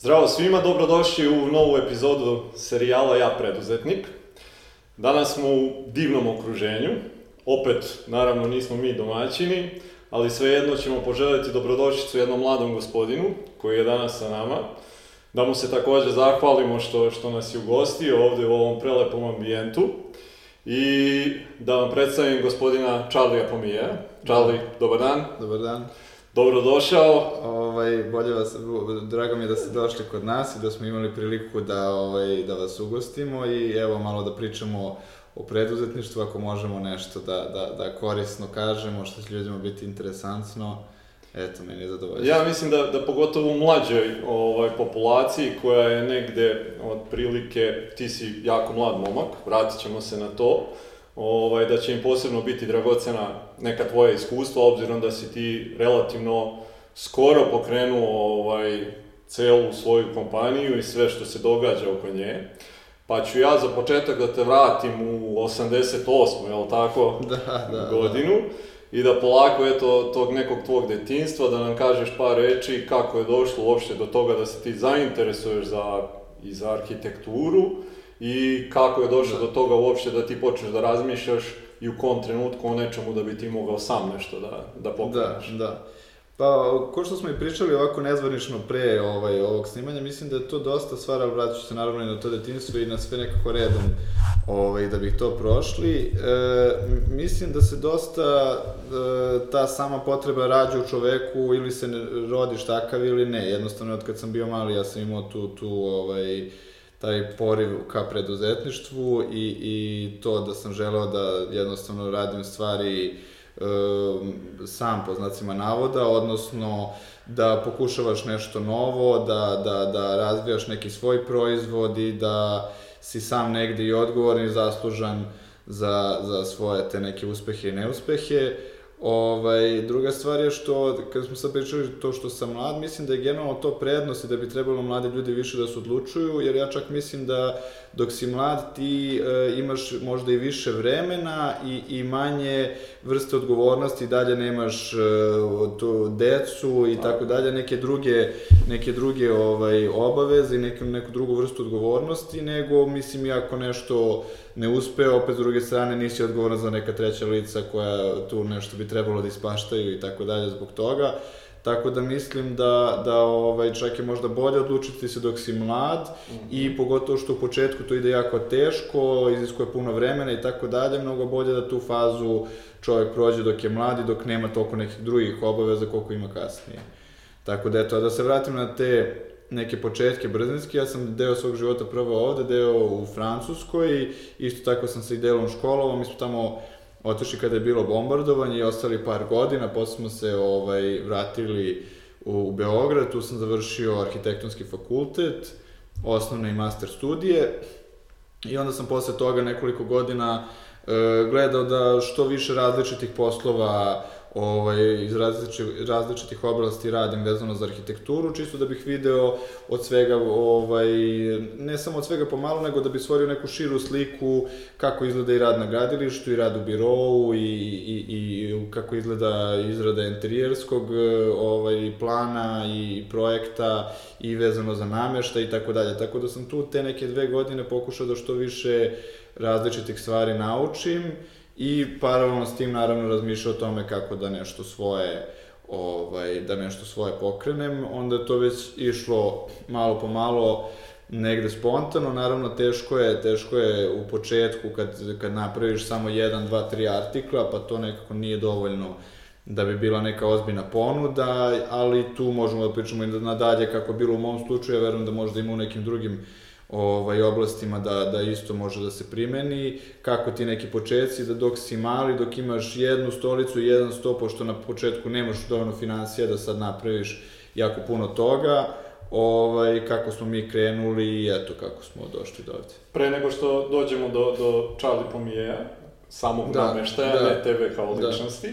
Zdravo svima, dobrodošli u novu epizodu serijala Ja preduzetnik. Danas smo u divnom okruženju, opet naravno nismo mi domaćini, ali svejedno ćemo poželjeti dobrodošlicu jednom mladom gospodinu koji je danas sa nama. Da mu se također zahvalimo što, što nas je ugostio ovdje u ovom prelepom ambijentu. I da vam predstavim gospodina Charlie Pomije. Charlie, dobar dan. Dobar dan. Dobrodošao. Ovaj, bolje vas, drago mi je da ste došli kod nas i da smo imali priliku da, ovaj, da vas ugostimo i evo malo da pričamo o preduzetništvu, ako možemo nešto da, da, da korisno kažemo, što će ljudima biti interesantno. Eto, meni je zadovoljstvo. Ja mislim da, da pogotovo u mlađoj ovaj, populaciji koja je negde otprilike, ti si jako mlad momak, vratit ćemo se na to, ovaj, da će im posebno biti dragocena neka tvoja iskustva, obzirom da si ti relativno skoro pokrenuo ovaj, celu svoju kompaniju i sve što se događa oko nje. Pa ću ja za početak da te vratim u 88. jel tako? Da, da, godinu. I da polako, eto, tog nekog tvog detinstva, da nam kažeš par reči kako je došlo uopšte do toga da se ti zainteresuješ za, i za arhitектuru i kako je došlo do toga uopšte da ti počneš da razmišljaš i u kom trenutku o nečemu da bi ti mogao sam nešto da, da pokreneš. Da, da. Pa, ko što smo i pričali ovako nezvanično pre ovaj, ovog snimanja, mislim da je to dosta stvar, ali vratit ću se naravno i na to detinjstvo i na sve nekako redom ovaj, da bih to prošli. E, mislim da se dosta e, ta sama potreba rađa u čoveku ili se rodiš takav ili ne. Jednostavno, od kad sam bio mali, ja sam imao tu, tu ovaj, taj poriv ka preduzetništvu i, i to da sam želeo da jednostavno radim stvari e, sam po znacima navoda, odnosno da pokušavaš nešto novo, da, da, da razvijaš neki svoj proizvod i da si sam negde i odgovoran i zaslužan za, za svoje te neke uspehe i neuspehe. Ovaj, druga stvar je što, kad smo sad pričali to što sam mlad, mislim da je generalno to prednost i da bi trebalo mladi ljudi više da se odlučuju, jer ja čak mislim da dok si mlad ti e, imaš možda i više vremena i, i manje vrste odgovornosti, dalje nemaš e, tu decu i tako dalje, neke druge, neke druge ovaj, obaveze i neku, neku drugu vrstu odgovornosti, nego mislim i ako nešto ne uspe, opet s druge strane nisi odgovoran za neka treća lica koja tu nešto bi trebalo da ispaštaju i tako dalje zbog toga. Tako da mislim da, da ovaj, čak je možda bolje odlučiti se dok si mlad mm -hmm. i pogotovo što u početku to ide jako teško, iziskuje puno vremena i tako dalje, mnogo bolje da tu fazu čovjek prođe dok je mlad i dok nema toliko nekih drugih obaveza koliko ima kasnije. Tako da eto, da se vratim na te neke početke brzinski, ja sam deo svog života prvo ovde, deo u Francuskoj i isto tako sam se i delom školovao, mi smo tamo otišli kada je bilo bombardovanje i ostali par godina, posle smo se ovaj, vratili u, u Beograd, tu sam završio arhitektonski fakultet, osnovne i master studije i onda sam posle toga nekoliko godina e, gledao da što više različitih poslova ovaj, iz različitih, različitih oblasti radim vezano za arhitekturu, čisto da bih video od svega, ovaj, ne samo od svega pomalo, nego da bi stvorio neku širu sliku kako izgleda i rad na gradilištu, i rad u birovu, i, i, i kako izgleda izrada interijerskog ovaj, plana i projekta, i vezano za namešta i tako dalje. Tako da sam tu te neke dve godine pokušao da što više različitih stvari naučim, i paralelno s tim naravno razmišljao o tome kako da nešto svoje ovaj, da nešto svoje pokrenem, onda je to već išlo malo po malo negde spontano, naravno teško je, teško je u početku kad, kad napraviš samo jedan, dva, tri artikla, pa to nekako nije dovoljno da bi bila neka ozbiljna ponuda, ali tu možemo da pričamo i nadalje kako je bilo u mom slučaju, ja verujem da možda ima u nekim drugim ovaj, oblastima da, da isto može da se primeni, kako ti neki početci, da dok si mali, dok imaš jednu stolicu i jedan sto, pošto na početku nemaš dovoljno financija da sad napraviš jako puno toga, ovaj, kako smo mi krenuli i eto kako smo došli do ovde. Pre nego što dođemo do, do Charlie Pomijeja, samog da, nameštaja, da, ne tebe kao da. ličnosti,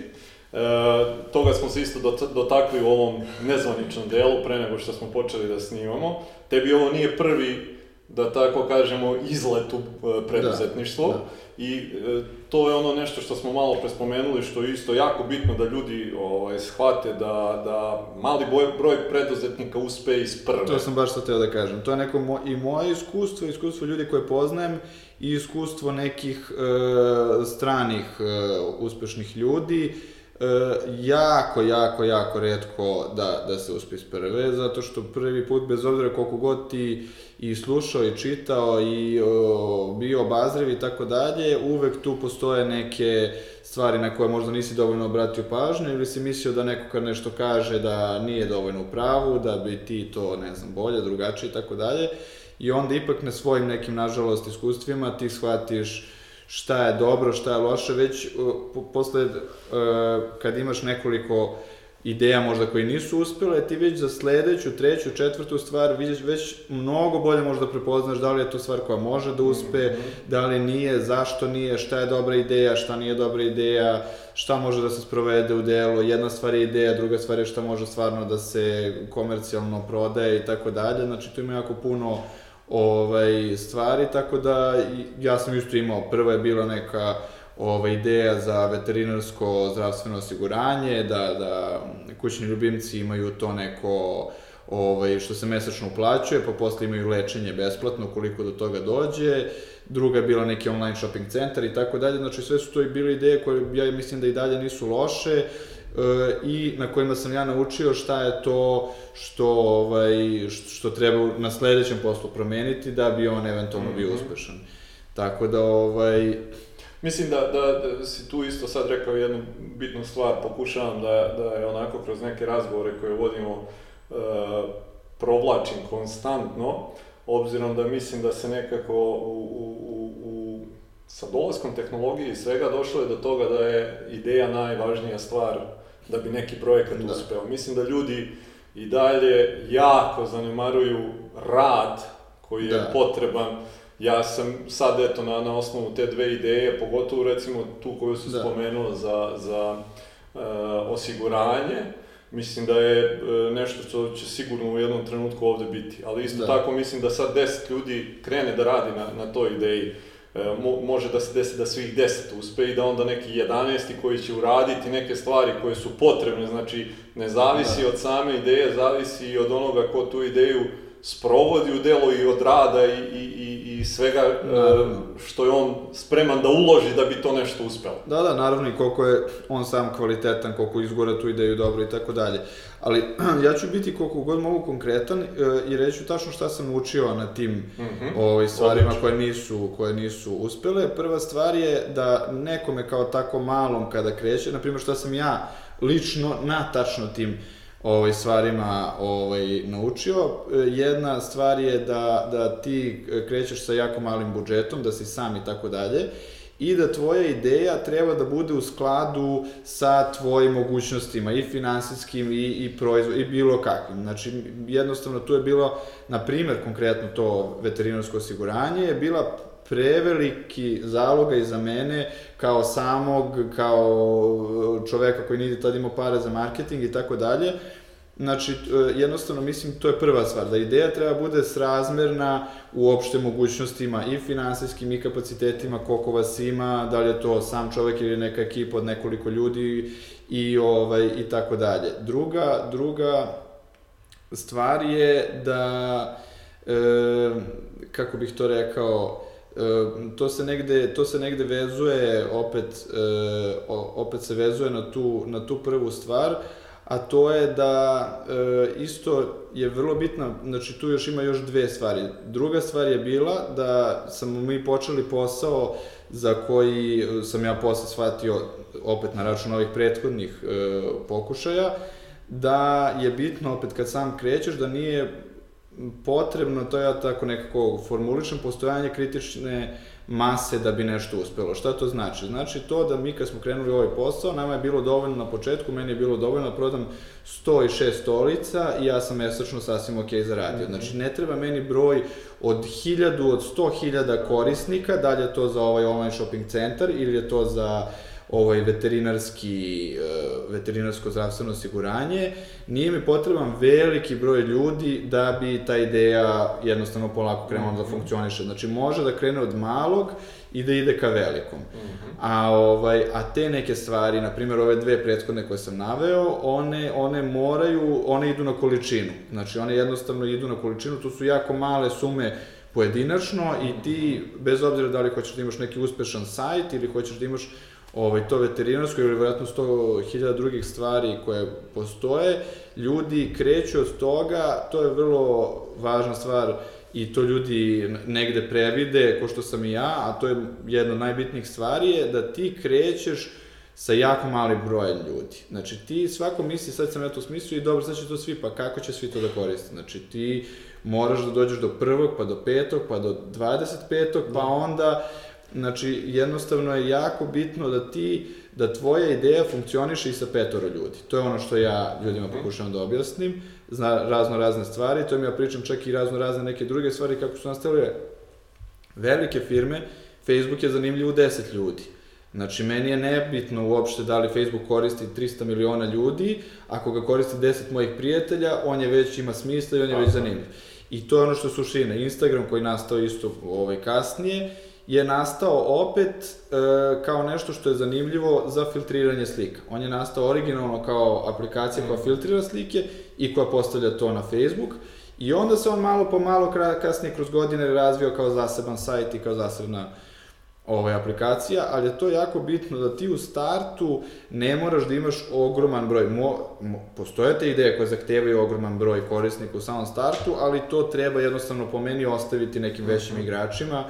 da. E, toga smo se isto dotakli u ovom nezvaničnom delu pre nego što smo počeli da snimamo. Tebi ovo nije prvi da tako kažemo, izlet u e, preduzetništvo. Da, da. I e, to je ono nešto što smo malo prespomenuli, što je isto jako bitno da ljudi ovaj, shvate da, da mali boj, broj preduzetnika uspe iz prve. To sam baš sad teo da kažem. To je neko mo i moje iskustvo, iskustvo ljudi koje poznajem i iskustvo nekih e, stranih e, uspešnih ljudi. E, jako, jako, jako redko da, da se uspe iz prve, zato što prvi put, bez obzira koliko god ti i slušao i čitao i o, bio obazriv i tako dalje, uvek tu postoje neke stvari na koje možda nisi dovoljno obratio pažnju ili si mislio da neko kad nešto kaže da nije dovoljno u pravu, da bi ti to, ne znam, bolje, drugačije i tako dalje. I onda ipak na svojim nekim, nažalost, iskustvima ti shvatiš šta je dobro, šta je loše, već po, posle, uh, kad imaš nekoliko ideja možda koji nisu uspele, ti već za sledeću, treću, četvrtu stvar vidiš već mnogo bolje možda prepoznaš da li je to stvar koja može da uspe, mm -hmm. da li nije, zašto nije, šta je dobra ideja, šta nije dobra ideja, šta može da se sprovede u delo, jedna stvar je ideja, druga stvar je šta može stvarno da se komercijalno prodaje i tako dalje, znači tu ima jako puno ovaj, stvari, tako da ja sam isto imao, prva je bila neka ova ideja za veterinarsko zdravstveno osiguranje, da, da kućni ljubimci imaju to neko ovaj, što se mesečno uplaćuje, pa posle imaju lečenje besplatno koliko do toga dođe, druga je bila neki online shopping centar i tako dalje, znači sve su to i bile ideje koje ja mislim da i dalje nisu loše, e, i na kojima sam ja naučio šta je to što ovaj što treba na sledećem poslu promeniti da bi on eventualno bio mhm. uspešan. Tako da ovaj Mislim da, da, da si tu isto sad rekao jednu bitnu stvar, pokušavam da, da je onako kroz neke razgovore koje vodimo e, provlačim konstantno, obzirom da mislim da se nekako u, u, u, u sa dolaskom tehnologije i svega došlo je do toga da je ideja najvažnija stvar da bi neki projekat da. uspeo. Mislim da ljudi i dalje jako zanemaruju rad koji je da. potreban ja sam sad eto na, na osnovu te dve ideje, pogotovo recimo tu koju su da. spomenula za, za uh, osiguranje, mislim da je uh, nešto što će sigurno u jednom trenutku ovde biti. Ali isto da. tako mislim da sad 10 ljudi krene da radi na, na toj ideji. Uh, mo, može da se desi da svih 10 uspe i da onda neki 11 koji će uraditi neke stvari koje su potrebne, znači ne zavisi da. od same ideje, zavisi i od onoga ko tu ideju sprovodi u delo i od rada i, i, i svega naravno. što je on spreman da uloži da bi to nešto uspelo. Da, da, naravno i koliko je on sam kvalitetan, koliko izgora tu ideju dobro i tako dalje. Ali ja ću biti koliko god mogu konkretan e, i reću tačno šta sam učio na tim mm -hmm. ovaj, stvarima koje nisu, koje nisu uspele. Prva stvar je da nekome kao tako malom kada kreće, na primjer šta sam ja lično na tačno tim ovaj, stvarima ovaj, naučio. E, jedna stvar je da, da ti krećeš sa jako malim budžetom, da si sam i tako dalje, i da tvoja ideja treba da bude u skladu sa tvojim mogućnostima i finansijskim i, i proizvod, i bilo kakvim. Znači, jednostavno tu je bilo, na primer, konkretno to veterinarsko osiguranje, je bila preveliki zaloga i za mene kao samog, kao čoveka koji nije tad imao pare za marketing i tako dalje. Znači, e, jednostavno mislim, to je prva stvar, da ideja treba bude srazmerna uopšte mogućnostima i finansijskim i kapacitetima, koliko vas ima, da li je to sam čovek ili neka ekipa od nekoliko ljudi i, ovaj, i tako dalje. Druga, druga stvar je da, e, kako bih to rekao, to se negde to se negde vezuje opet e, opet se vezuje na tu na tu prvu stvar a to je da e, isto je vrlo bitna, znači tu još ima još dve stvari. Druga stvar je bila da sam mi počeli posao za koji sam ja posle shvatio opet na račun ovih prethodnih e, pokušaja, da je bitno opet kad sam krećeš da nije potrebno, to ja tako nekako formuličem, postojanje kritične mase da bi nešto uspelo. Šta to znači? Znači to da mi kad smo krenuli ovaj posao, nama je bilo dovoljno na početku, meni je bilo dovoljno da prodam 106 stolica i ja sam mesečno sasvim ok zaradio. Mhm. Znači ne treba meni broj od 1000, od 100.000 korisnika, da li je to za ovaj online shopping centar ili je to za ovaj veterinarski, e, veterinarsko zdravstveno osiguranje, nije mi potreban veliki broj ljudi da bi ta ideja jednostavno polako krenula da funkcioniše. Znači, može da krene od malog i da ide ka velikom. A, ovaj, a te neke stvari, na primjer ove dve prethodne koje sam naveo, one, one moraju, one idu na količinu. Znači, one jednostavno idu na količinu, tu su jako male sume pojedinačno i ti, bez obzira da li hoćeš da imaš neki uspešan sajt ili hoćeš da imaš ovaj, to veterinarsko ili vjerojatno 100.000 drugih stvari koje postoje, ljudi kreću od toga, to je vrlo važna stvar i to ljudi negde previde, ko što sam i ja, a to je jedna od najbitnijih stvari, je da ti krećeš sa jako malim brojem ljudi. Znači ti svako misli, sad sam ja to smislio i dobro, sad će to svi, pa kako će svi to da koriste? Znači ti moraš da dođeš do prvog, pa do petog, pa do 25. pa onda, znači jednostavno je jako bitno da ti, da tvoja ideja funkcioniše i sa petoro ljudi. To je ono što ja ljudima pokušavam da objasnim, zna razno razne stvari, to mi ja pričam čak i razno razne neke druge stvari kako su nastavile velike firme, Facebook je zanimljiv u 10 ljudi. Znači, meni je nebitno uopšte da li Facebook koristi 300 miliona ljudi, ako ga koristi 10 mojih prijatelja, on je već ima smisla i on je već zanimljiv. I to je ono što je suština. Instagram koji nastao isto ovaj, kasnije, je nastao opet e, kao nešto što je zanimljivo za filtriranje slika. On je nastao originalno kao aplikacija koja filtrira slike i koja postavlja to na Facebook. I onda se on malo po malo kasnije kroz godine razvio kao zaseban sajt i kao zasebna ovaj, aplikacija, ali je to jako bitno da ti u startu ne moraš da imaš ogroman broj. Mo, mo, postoje te ideje koje zahtevaju ogroman broj korisnika u samom startu, ali to treba jednostavno po meni ostaviti nekim većim igračima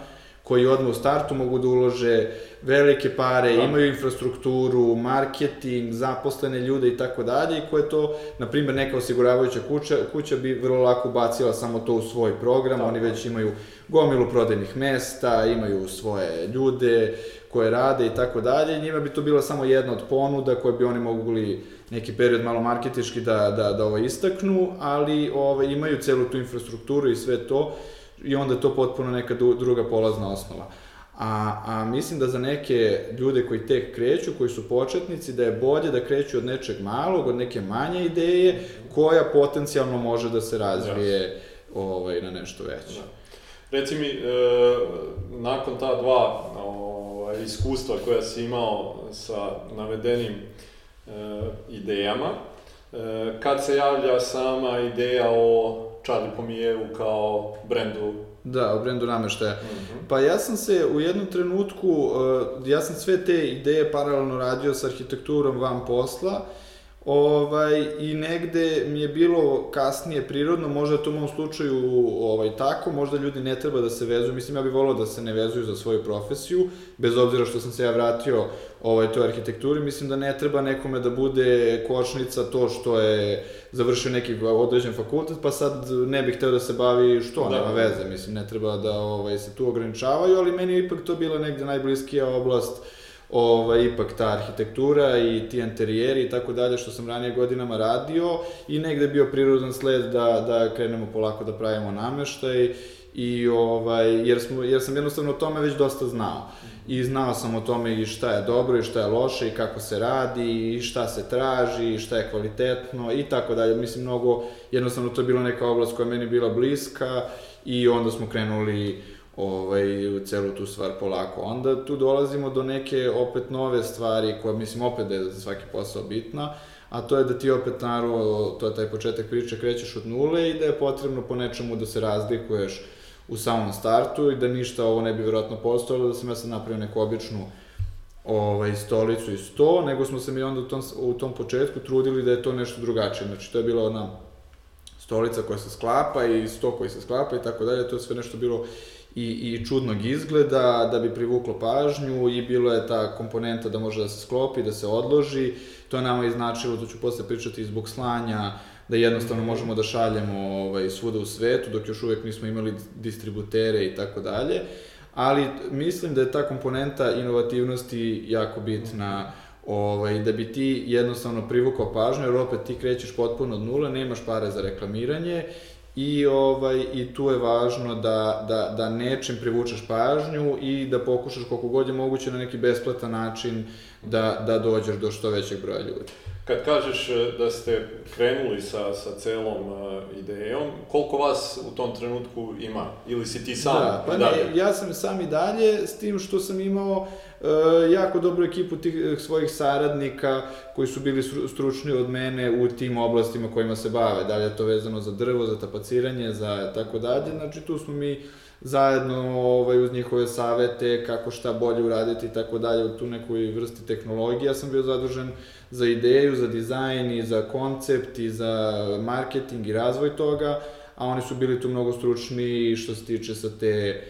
koji odmah u startu mogu da ulože velike pare, da. imaju infrastrukturu, marketing, zaposlene ljude i tako dalje i koje to, na primjer, neka osiguravajuća kuća, kuća bi vrlo lako bacila samo to u svoj program, da. oni već imaju gomilu prodajnih mesta, imaju svoje ljude koje rade i tako dalje, njima bi to bila samo jedna od ponuda koje bi oni mogli neki period malo marketički da, da, da ovo istaknu, ali ove, imaju celu tu infrastrukturu i sve to i onda je to potpuno neka druga polazna osnova. A, a mislim da za neke ljude koji tek kreću, koji su početnici, da je bolje da kreću od nečeg malog, od neke manje ideje, koja potencijalno može da se razvije yes. ovaj, na nešto veće. Da. Reci mi, e, nakon ta dva ovaj, iskustva koja si imao sa navedenim e, idejama, e, kad se javlja sama ideja o Charlie Pomijevu kao brendu Da, o brendu nameštaja. Mm -hmm. Pa ja sam se u jednom trenutku, uh, ja sam sve te ideje paralelno radio sa arhitekturom van posla, Ovaj, I negde mi je bilo kasnije prirodno, možda to u mom slučaju ovaj, tako, možda ljudi ne treba da se vezuju, mislim ja bih volao da se ne vezuju za svoju profesiju, bez obzira što sam se ja vratio ovaj, toj arhitekturi, mislim da ne treba nekome da bude kočnica to što je završio neki određen fakultet, pa sad ne bih hteo da se bavi što, da. nema veze, mislim ne treba da ovaj, se tu ograničavaju, ali meni je ipak to bila negde najbliskija oblast ovaj, ipak ta arhitektura i ti interijeri i tako dalje što sam ranije godinama radio i negde bio prirodan sled da, da krenemo polako da pravimo nameštaj i ovaj, jer, smo, jer sam jednostavno o tome već dosta znao. I znao sam o tome i šta je dobro i šta je loše i kako se radi i šta se traži i šta je kvalitetno i tako dalje. Mislim, mnogo, jednostavno to je bila neka oblast koja meni bila bliska i onda smo krenuli ovaj, u celu tu stvar polako. Onda tu dolazimo do neke opet nove stvari koja mislim opet da je za svaki posao bitna, a to je da ti opet naravno, to je taj početak priče, krećeš od nule i da je potrebno po nečemu da se razlikuješ u samom startu i da ništa ovo ne bi vjerojatno postojalo, da sam ja sad napravio neku običnu ovaj, stolicu i sto, nego smo se mi onda u tom, u tom početku trudili da je to nešto drugačije. Znači, to je bila ona stolica koja se sklapa i sto koji se sklapa i tako dalje, to je sve nešto bilo i, i čudnog izgleda, da bi privuklo pažnju i bilo je ta komponenta da može da se sklopi, da se odloži. To je nama i značilo, to ću posle pričati, zbog slanja, da jednostavno možemo da šaljemo ovaj, svuda u svetu, dok još uvek nismo imali distributere i tako dalje. Ali mislim da je ta komponenta inovativnosti jako bitna, ovaj, da bi ti jednostavno privukao pažnju, jer opet ti krećeš potpuno od nule, nemaš pare za reklamiranje i, ovaj, i tu je važno da, da, da nečim privučeš pažnju i da pokušaš koliko god je moguće na neki besplatan način da, da dođeš do što većeg broja ljudi. Kad kažeš e, da ste krenuli sa, sa celom uh, idejom, koliko vas u tom trenutku ima? Ili si ti sam da, pa dalje? Ne, ja sam sam i dalje, s tim što sam imao uh, jako dobru ekipu tih svojih saradnika koji su bili stručni od mene u tim oblastima kojima se bave. Da li je to vezano za drvo, za tapaciranje, za tako dalje. Znači tu smo mi zajedno ovaj, uz njihove savete kako šta bolje uraditi i tako dalje u tu nekoj vrsti tehnologije. Ja sam bio zadužen za ideju, za dizajn i za koncept i za marketing i razvoj toga, a oni su bili tu mnogo stručni što se tiče sa te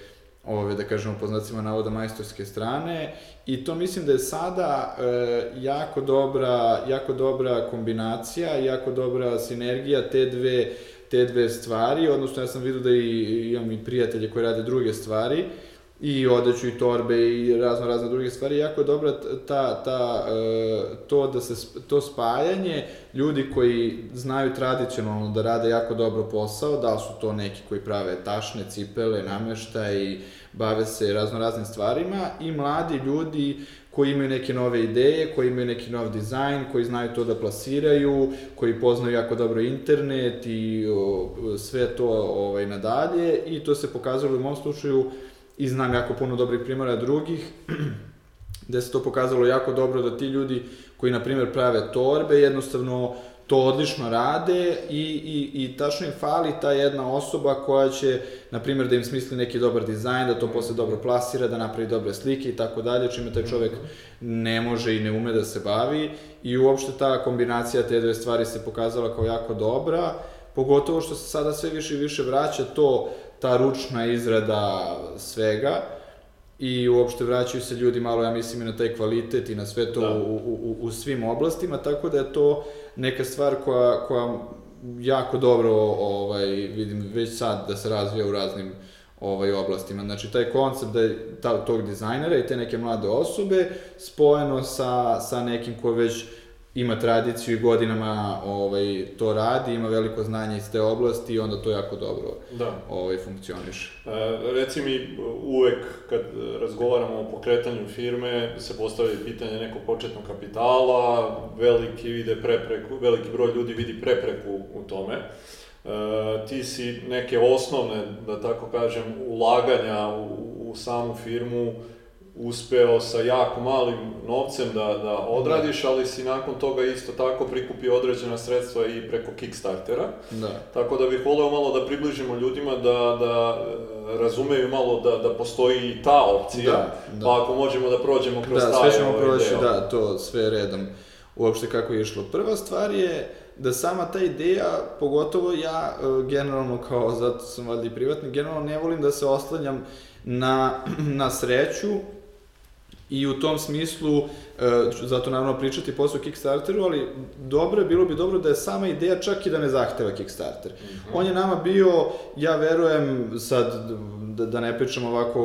ove, da kažemo, po znacima navoda majstorske strane. I to mislim da je sada e, jako dobra, jako dobra kombinacija, jako dobra sinergija te dve te dve stvari, odnosno ja sam vidio da i, imam i prijatelje koji rade druge stvari, i odeću i torbe i razno razne druge stvari. Jako je dobra ta, ta, e, to, da se, to spajanje ljudi koji znaju tradicionalno da rade jako dobro posao, da su to neki koji prave tašne, cipele, namešta i bave se razno raznim stvarima i mladi ljudi koji imaju neke nove ideje, koji imaju neki nov dizajn, koji znaju to da plasiraju, koji poznaju jako dobro internet i o, sve to ovaj, nadalje i to se pokazalo u mom slučaju i znam jako puno dobrih primjera drugih, gde se to pokazalo jako dobro da ti ljudi koji, na primjer, prave torbe, jednostavno to odlično rade i, i, i tačno im fali ta jedna osoba koja će, na primjer, da im smisli neki dobar dizajn, da to posle dobro plasira, da napravi dobre slike i tako dalje, čime taj čovek ne može i ne ume da se bavi. I uopšte ta kombinacija te dve stvari se pokazala kao jako dobra, pogotovo što se sada sve više i više vraća to ta ručna izrada svega i uopšte vraćaju se ljudi malo, ja mislim, i na taj kvalitet i na sve to da. u, u, u svim oblastima, tako da je to neka stvar koja, koja jako dobro ovaj, vidim već sad da se razvija u raznim ovaj, oblastima. Znači, taj koncept da je ta, tog dizajnera i te neke mlade osobe spojeno sa, sa nekim ko već ima tradiciju i godinama ovaj, to radi, ima veliko znanje iz te oblasti i onda to jako dobro da. ovaj, funkcioniše. E, reci mi, uvek kad razgovaramo o pokretanju firme, se postavlja pitanje nekog početnog kapitala, veliki, vide prepreku, veliki broj ljudi vidi prepreku u tome. E, ti si neke osnovne, da tako kažem, ulaganja u, u samu firmu uspeo sa jako malim novcem da, da odradiš, ali si nakon toga isto tako prikupio određena sredstva i preko Kickstartera. Da. Tako da bih voleo malo da približimo ljudima da, da e, razumeju malo da, da postoji i ta opcija, da, da. pa ako možemo da prođemo kroz da, taj sve ćemo ovaj proći, da, to sve redom uopšte kako je išlo. Prva stvar je da sama ta ideja, pogotovo ja e, generalno kao, zato sam valjda i privatni, generalno ne volim da se oslanjam na, na sreću I u tom smislu, e, zato naravno pričati posle o Kickstarteru, ali dobro je, bilo bi dobro da je sama ideja čak i da ne zahteva Kickstarter. Mm -hmm. On je nama bio, ja verujem, sad da, da ne pričam ovako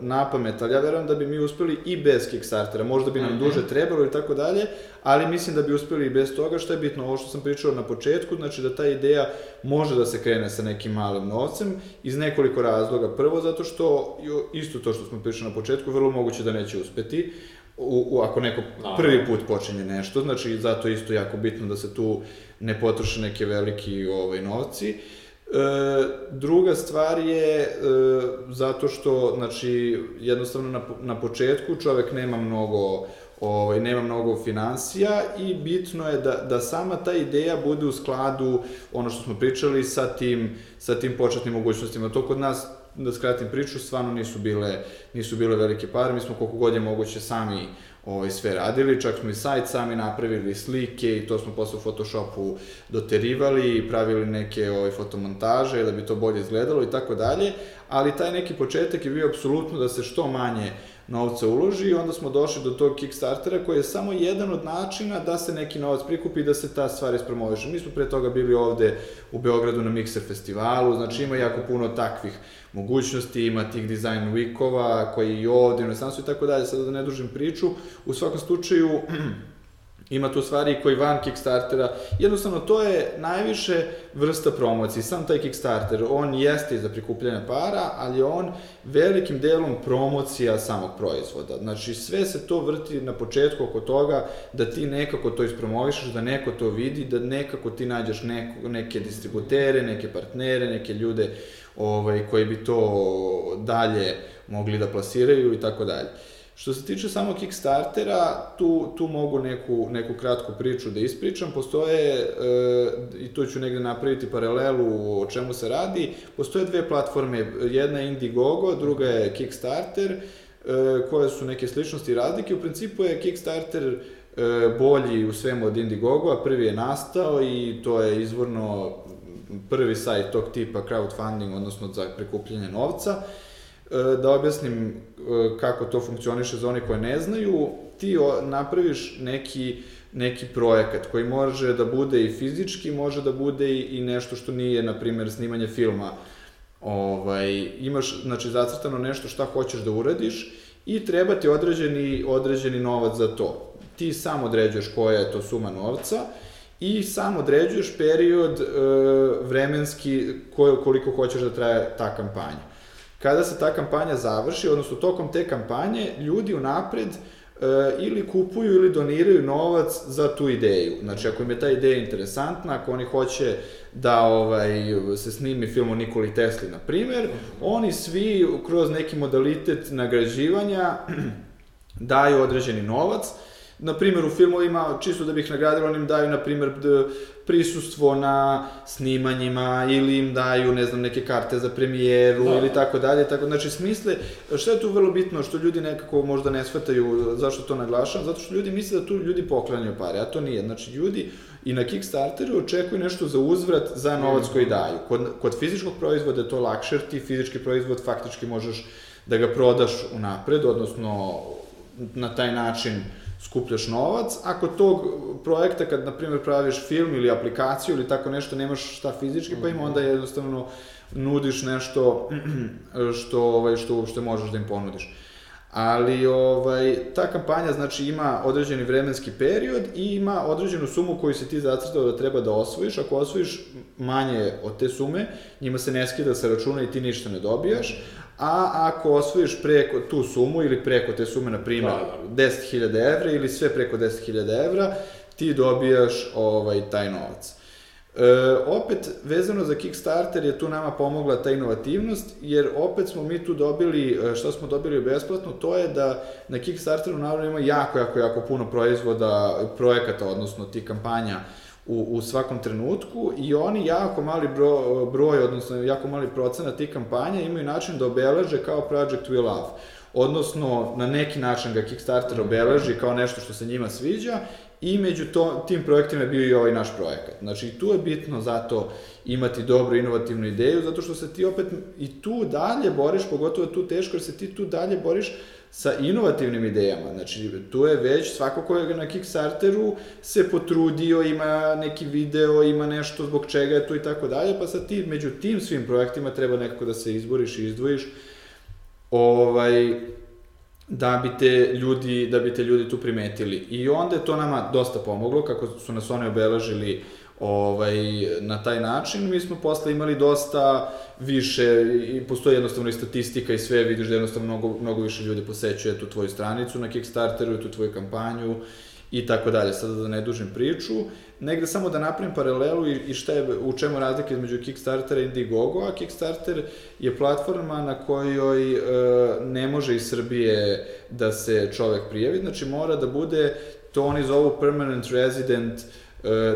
na pamet, ali ja verujem da bi mi uspeli i bez Kickstartera, možda bi nam mm -hmm. duže trebalo i tako dalje, ali mislim da bi uspeli i bez toga, što je bitno, ovo što sam pričao na početku, znači da ta ideja može da se krene sa nekim malim novcem iz nekoliko razloga. Prvo, zato što, isto to što smo pričali na početku, vrlo moguće da neće uspeti, u, u, ako neko prvi put počinje nešto, znači zato isto jako bitno da se tu ne potroše neke veliki ovaj, novci. E, druga stvar je e, zato što, znači, jednostavno na, na početku čovek nema mnogo ovaj, nema mnogo financija i bitno je da, da sama ta ideja bude u skladu, ono što smo pričali, sa tim, sa tim početnim mogućnostima. To kod nas, da skratim priču, stvarno nisu bile, nisu bile velike pare, mi smo koliko god je moguće sami ovaj, sve radili, čak smo i sajt sami napravili slike i to smo posle u Photoshopu doterivali i pravili neke ovaj, fotomontaže da bi to bolje izgledalo i tako dalje, ali taj neki početak je bio apsolutno da se što manje novca uloži i onda smo došli do tog Kickstartera koji je samo jedan od načina da se neki novac prikupi i da se ta stvar ispromoviše. Mi smo pre toga bili ovde u Beogradu na Mixer festivalu, znači ima jako puno takvih mogućnosti, ima tih design weekova koji i ovde u inostranstvu i tako dalje, sada da ne dužim priču. U svakom slučaju, Ima tu stvari koji van Kickstartera, jednostavno to je najviše vrsta promocije, sam taj Kickstarter, on jeste za prikupljanje para, ali on velikim delom promocija samog proizvoda. Znači sve se to vrti na početku oko toga da ti nekako to ispromovišeš, da neko to vidi, da nekako ti nađeš neko, neke distributere, neke partnere, neke ljude ovaj, koji bi to dalje mogli da plasiraju i tako dalje. Što se tiče samo Kickstartera, tu, tu mogu neku, neku kratku priču da ispričam. Postoje, e, i tu ću negde napraviti paralelu o čemu se radi, postoje dve platforme, jedna je Indiegogo, druga je Kickstarter, e, koje su neke sličnosti i razlike. U principu je Kickstarter e, bolji u svemu od Indiegogo, a prvi je nastao i to je izvorno prvi sajt tog tipa crowdfunding, odnosno za prikupljanje novca. E, da objasnim e, kako to funkcioniše za one koje ne znaju, ti napraviš neki, neki projekat koji može da bude i fizički, može da bude i, nešto što nije, na primjer, snimanje filma. Ovaj, imaš, znači, zacrtano nešto šta hoćeš da uradiš i treba ti određeni, određeni novac za to. Ti sam određuješ koja je to suma novca i sam određuješ period e, vremenski koliko hoćeš da traje ta kampanja. Kada se ta kampanja završi, odnosno tokom te kampanje, ljudi unapred e, ili kupuju ili doniraju novac za tu ideju. Znači, ako im je ta ideja interesantna, ako oni hoće da ovaj, se snimi film o Nikoli Tesli, na primer, oni svi kroz neki modalitet nagrađivanja daju određeni novac, na primjer u filmovima, čisto da bih nagradila, oni im daju, na primjer, prisustvo na snimanjima ili im daju, ne znam, neke karte za premijeru da. ili tako dalje, tako, znači smisle, šta je tu vrlo bitno što ljudi nekako možda ne shvataju zašto to naglašam, zato što ljudi misle da tu ljudi poklanjaju pare, a to nije, znači ljudi i na Kickstarteru očekuju nešto za uzvrat za novac koji mhm. daju. Kod, kod fizičkog proizvoda je to lakše, jer ti fizički proizvod faktički možeš da ga prodaš unapred, odnosno na taj način skupljaš novac. Ako tog projekta, kad, na primjer, praviš film ili aplikaciju ili tako nešto, nemaš šta fizički, pa im onda jednostavno nudiš nešto što, ovaj, što uopšte možeš da im ponudiš. Ali ovaj, ta kampanja znači ima određeni vremenski period i ima određenu sumu koju si ti zacrtao da treba da osvojiš. Ako osvojiš manje od te sume, njima se ne skida sa računa i ti ništa ne dobijaš a ako osvojiš preko tu sumu ili preko te sume, na primjer, da, da. 10.000 evra ili sve preko 10.000 evra, ti dobijaš ovaj, taj novac. E, opet, vezano za Kickstarter je tu nama pomogla ta inovativnost, jer opet smo mi tu dobili, e, što smo dobili besplatno, to je da na Kickstarteru naravno ima jako, jako, jako puno proizvoda, projekata, odnosno ti kampanja, u, u svakom trenutku i oni jako mali bro, broj, odnosno jako mali procenat tih kampanja imaju način da obeleže kao Project We Love. Odnosno, na neki način ga Kickstarter obeleži kao nešto što se njima sviđa i među to, tim projektima je bio i ovaj naš projekat. Znači, tu je bitno zato imati dobru inovativnu ideju, zato što se ti opet i tu dalje boriš, pogotovo tu teško, jer se ti tu dalje boriš sa inovativnim idejama. Znači, tu je već svako ko je na Kickstarteru se potrudio, ima neki video, ima nešto zbog čega je tu i tako dalje, pa sad ti među tim svim projektima treba nekako da se izboriš i izdvojiš. Ovaj, da bi te ljudi, da bi te ljudi tu primetili. I onda je to nama dosta pomoglo, kako su nas oni obeležili ovaj, na taj način. Mi smo posle imali dosta više, i postoji jednostavno i statistika i sve, vidiš da jednostavno mnogo, mnogo više ljudi posećuje tu tvoju stranicu na Kickstarteru, tu tvoju kampanju i tako dalje. Sada da ne dužim priču, negde samo da napravim paralelu i, i šta je, u čemu razlika između Kickstartera i Indiegogo, a Kickstarter je platforma na kojoj e, ne može iz Srbije da se čovek prijavi, znači mora da bude, to oni zovu permanent resident,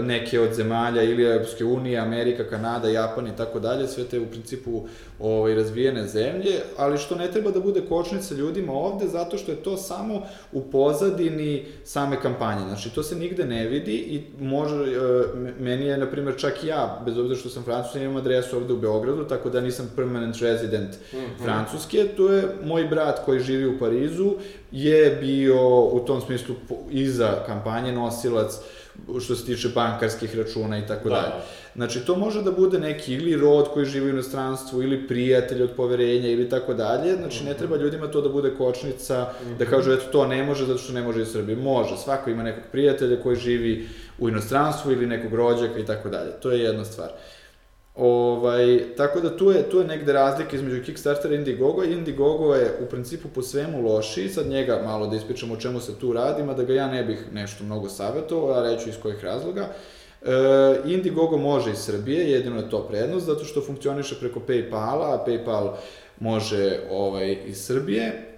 neke od zemalja ili Europske unije, Amerika, Kanada, Japan i tako dalje, sve te u principu ovaj, razvijene zemlje, ali što ne treba da bude kočnica ljudima ovde, zato što je to samo u pozadini same kampanje. Znači, to se nigde ne vidi i može, e, meni je, na primjer, čak i ja, bez obzira što sam francus, imam adresu ovde u Beogradu, tako da nisam permanent resident mm -hmm. Francuske, to je moj brat koji živi u Parizu, je bio u tom smislu iza kampanje nosilac što se tiče bankarskih računa i tako Da. dalje. Znači, to može da bude neki ili rod koji živi u inostranstvu, ili prijatelj od poverenja, ili tako dalje. Znači, ne treba ljudima to da bude kočnica, da kažu, eto, to ne može zato što ne može iz Srbije. Može, svako ima nekog prijatelja koji živi u inostranstvu ili nekog rođaka i tako dalje. To je jedna stvar. Ovaj, tako da tu je, tu je negde razlika između Kickstartera i Indiegogo. Indiegogo je u principu po svemu lošiji, sad njega malo da ispričam o čemu se tu radi, mada ga ja ne bih nešto mnogo savjetovao, a reću iz kojih razloga. E, Indiegogo može iz Srbije, jedino je to prednost, zato što funkcioniše preko Paypala, a Paypal može ovaj, iz Srbije.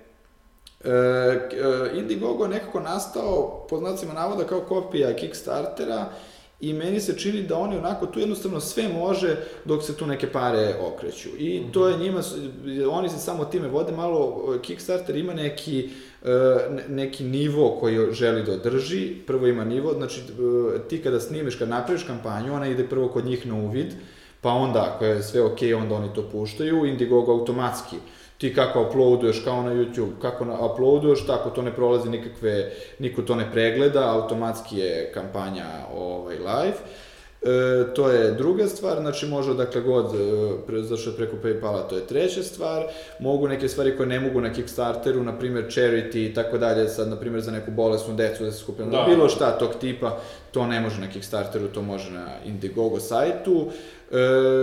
E, e, Indiegogo je nekako nastao, po znacima navoda, kao kopija Kickstartera i meni se čini da oni onako tu jednostavno sve može dok se tu neke pare okreću. I to je njima, oni se samo time vode malo, Kickstarter ima neki, e, ne- neki nivo koji želi da održi, prvo ima nivo, znači e, ti kada snimiš, kad napraviš kampanju, ona ide prvo kod njih na uvid, pa onda ako je sve ok, onda oni to puštaju, Indiegogo automatski ti kako uploaduješ kao na YouTube, kako na, uploaduješ, tako to ne prolazi nikakve, niko to ne pregleda, automatski je kampanja ovaj, live. E, to je druga stvar, znači može odakle god, e, pre, zašto je preko Paypala, to je treća stvar. Mogu neke stvari koje ne mogu na Kickstarteru, na primjer charity i tako dalje, sad na primjer za neku bolesnu decu da se skupljamo, Da. bilo šta tog tipa, to ne može na Kickstarteru, to može na Indiegogo sajtu. E,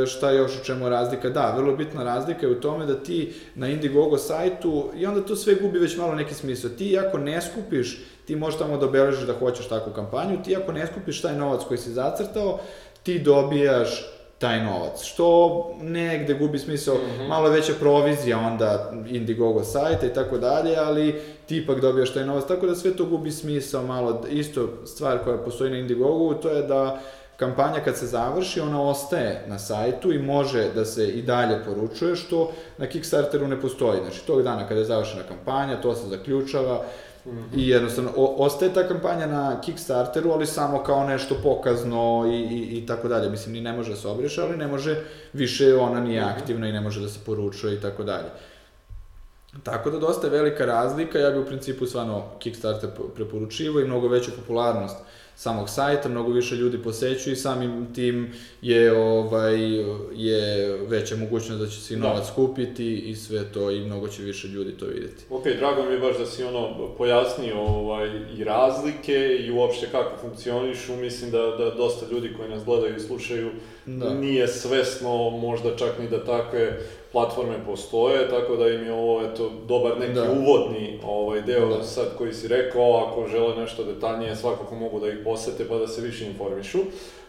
šta još u čemu je razlika? Da, vrlo bitna razlika je u tome da ti na Indiegogo sajtu, i onda to sve gubi već malo neki smisao. Ti ako ne skupiš, ti možeš tamo da obeležiš da hoćeš takvu kampanju, ti ako ne skupiš taj novac koji si zacrtao, ti dobijaš taj novac, što negde gubi smisao, malo je veća provizija onda Indiegogo sajta i tako dalje, ali ti ipak dobijaš taj novac, tako da sve to gubi smisao malo, isto stvar koja postoji na Indiegogu, to je da kampanja kad se završi, ona ostaje na sajtu i može da se i dalje poručuje, što na Kickstarteru ne postoji. Znači, tog dana kada je završena kampanja, to se zaključava i jednostavno, o, ostaje ta kampanja na Kickstarteru, ali samo kao nešto pokazno i, i, i tako dalje. Mislim, ni ne može da se obriše, ali ne može, više ona nije aktivna i ne može da se poručuje i tako dalje. Tako da dosta je velika razlika, ja bi u principu stvarno Kickstarter preporučivao i mnogo veću popularnost samog sajta, mnogo više ljudi posećuju i samim tim je ovaj je veća mogućnost da će se i Da. novac kupiti i sve to i mnogo će više ljudi to videti. Ok, drago mi je baš da si ono pojasnio ovaj, i razlike i uopšte kako funkcionišu. Mislim da, da dosta ljudi koji nas gledaju i slušaju Da. nije svesno možda čak ni da takve platforme postoje, tako da im je ovo eto, dobar neki Da. uvodni ovaj, deo Da. sad koji si rekao, ako žele nešto detaljnije svakako mogu da ih posete pa da se više informišu.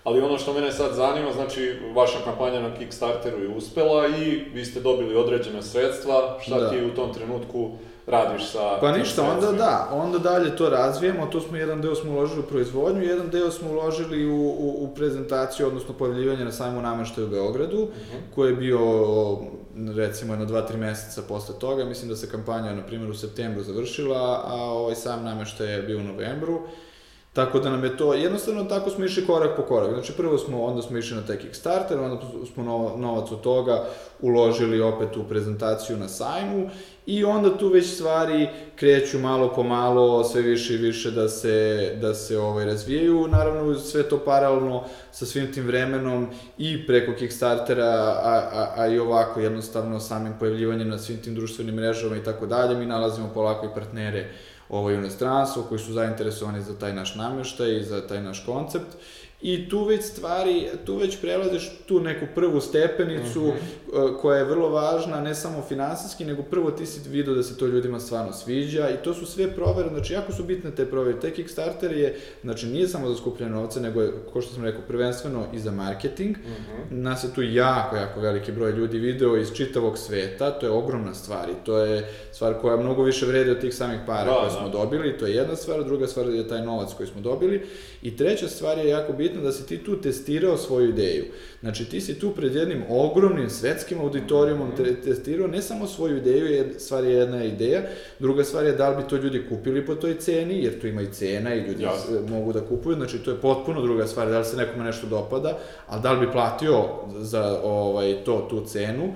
Ali ono što mene sad zanima, znači vaša kampanja na Kickstarteru je uspela i vi ste dobili određena sredstva, šta Da. ti u tom trenutku radiš sa Pa ništa, onda da, onda dalje to razvijemo, to smo jedan deo smo uložili u proizvodnju, jedan deo smo uložili u, u, u prezentaciju, odnosno pojavljivanje na sajmu nameštaju u Beogradu, koji je bio recimo jedno 2-3 meseca posle toga, mislim da se kampanja, na primjer, u septembru završila, a ovaj sam nameštaj je bio u novembru. Tako da nam je to, jednostavno tako smo išli korak po korak. Znači prvo smo, onda smo išli na taj Kickstarter, onda smo no- novac od toga uložili opet u prezentaciju na sajmu i onda tu već stvari kreću malo po malo, sve više i više da se, da se ovaj, razvijaju. Naravno sve to paralelno sa svim tim vremenom i preko Kickstartera, a, a, a i ovako jednostavno samim pojavljivanjem na svim tim društvenim mrežama i tako dalje, mi nalazimo polako i partnere ovaj, u koji su zainteresovani za taj naš namještaj i za taj naš koncept. I tu već stvari, tu već prelaziš tu neku prvu stepenicu eh, koja je vrlo važna, ne samo finansijski, nego prvo ti si vidio da se to ljudima stvarno sviđa i to su sve provere, znači jako su bitne te provere. Taj Kickstarter je, znači nije samo za skupljanje novca, nego je, ko što sam rekao, prvenstveno i za marketing. Nas je tu jako, jako veliki broj ljudi video iz čitavog sveta, to je ogromna stvar i to je stvar koja mnogo više vredi od tih samih para Da, koje da. smo dobili, to je jedna stvar, druga stvar je taj novac koji smo dobili i treća stvar je jako bitna da si ti tu testirao svoju ideju. Znači ti si tu pred jednim ogromnim svetskim auditorijumom te- testirao ne samo svoju ideju, je, stvar je jedna ideja, druga stvar je da li bi to ljudi kupili po toj ceni, jer tu ima i cena i ljudi Jasno. s- mogu da kupuju, znači to je potpuno druga stvar, da li se nekome nešto dopada, ali da li bi platio za ovaj, to, tu cenu.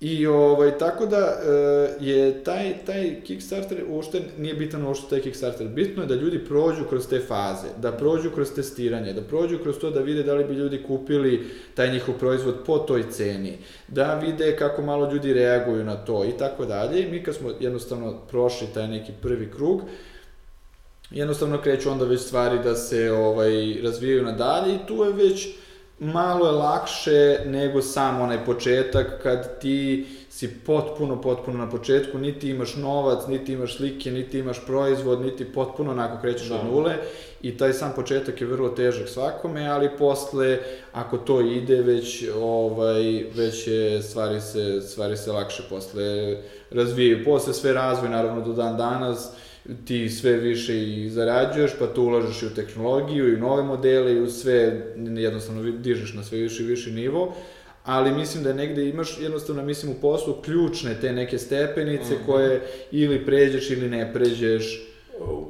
I ovaj, tako da e, je taj, taj Kickstarter uopšte nije bitan uopšte taj Kickstarter. Bitno je da ljudi prođu kroz te faze, da prođu kroz testiranje, da prođu kroz to da vide da li bi ljudi kupili taj njihov proizvod po toj ceni, da vide kako malo ljudi reaguju na to i tako dalje. Mi kad smo jednostavno prošli taj neki prvi krug, jednostavno kreću onda već stvari da se ovaj razvijaju nadalje i tu je već malo je lakše nego sam onaj početak kad ti si potpuno, potpuno na početku, niti imaš novac, niti imaš slike, niti imaš proizvod, niti potpuno onako krećeš da. od nule i taj sam početak je vrlo težak svakome, ali posle, ako to ide, već, ovaj, već je, stvari se, stvari se lakše posle razvijaju. Posle sve razvoj, naravno, do dan danas, ti sve više i zarađuješ, pa tu ulažeš i u tehnologiju i u nove modele i u sve, jednostavno dižeš na sve više i više nivo, ali mislim da negde imaš jednostavno, mislim, u poslu ključne te neke stepenice mm -hmm. koje ili pređeš ili ne pređeš.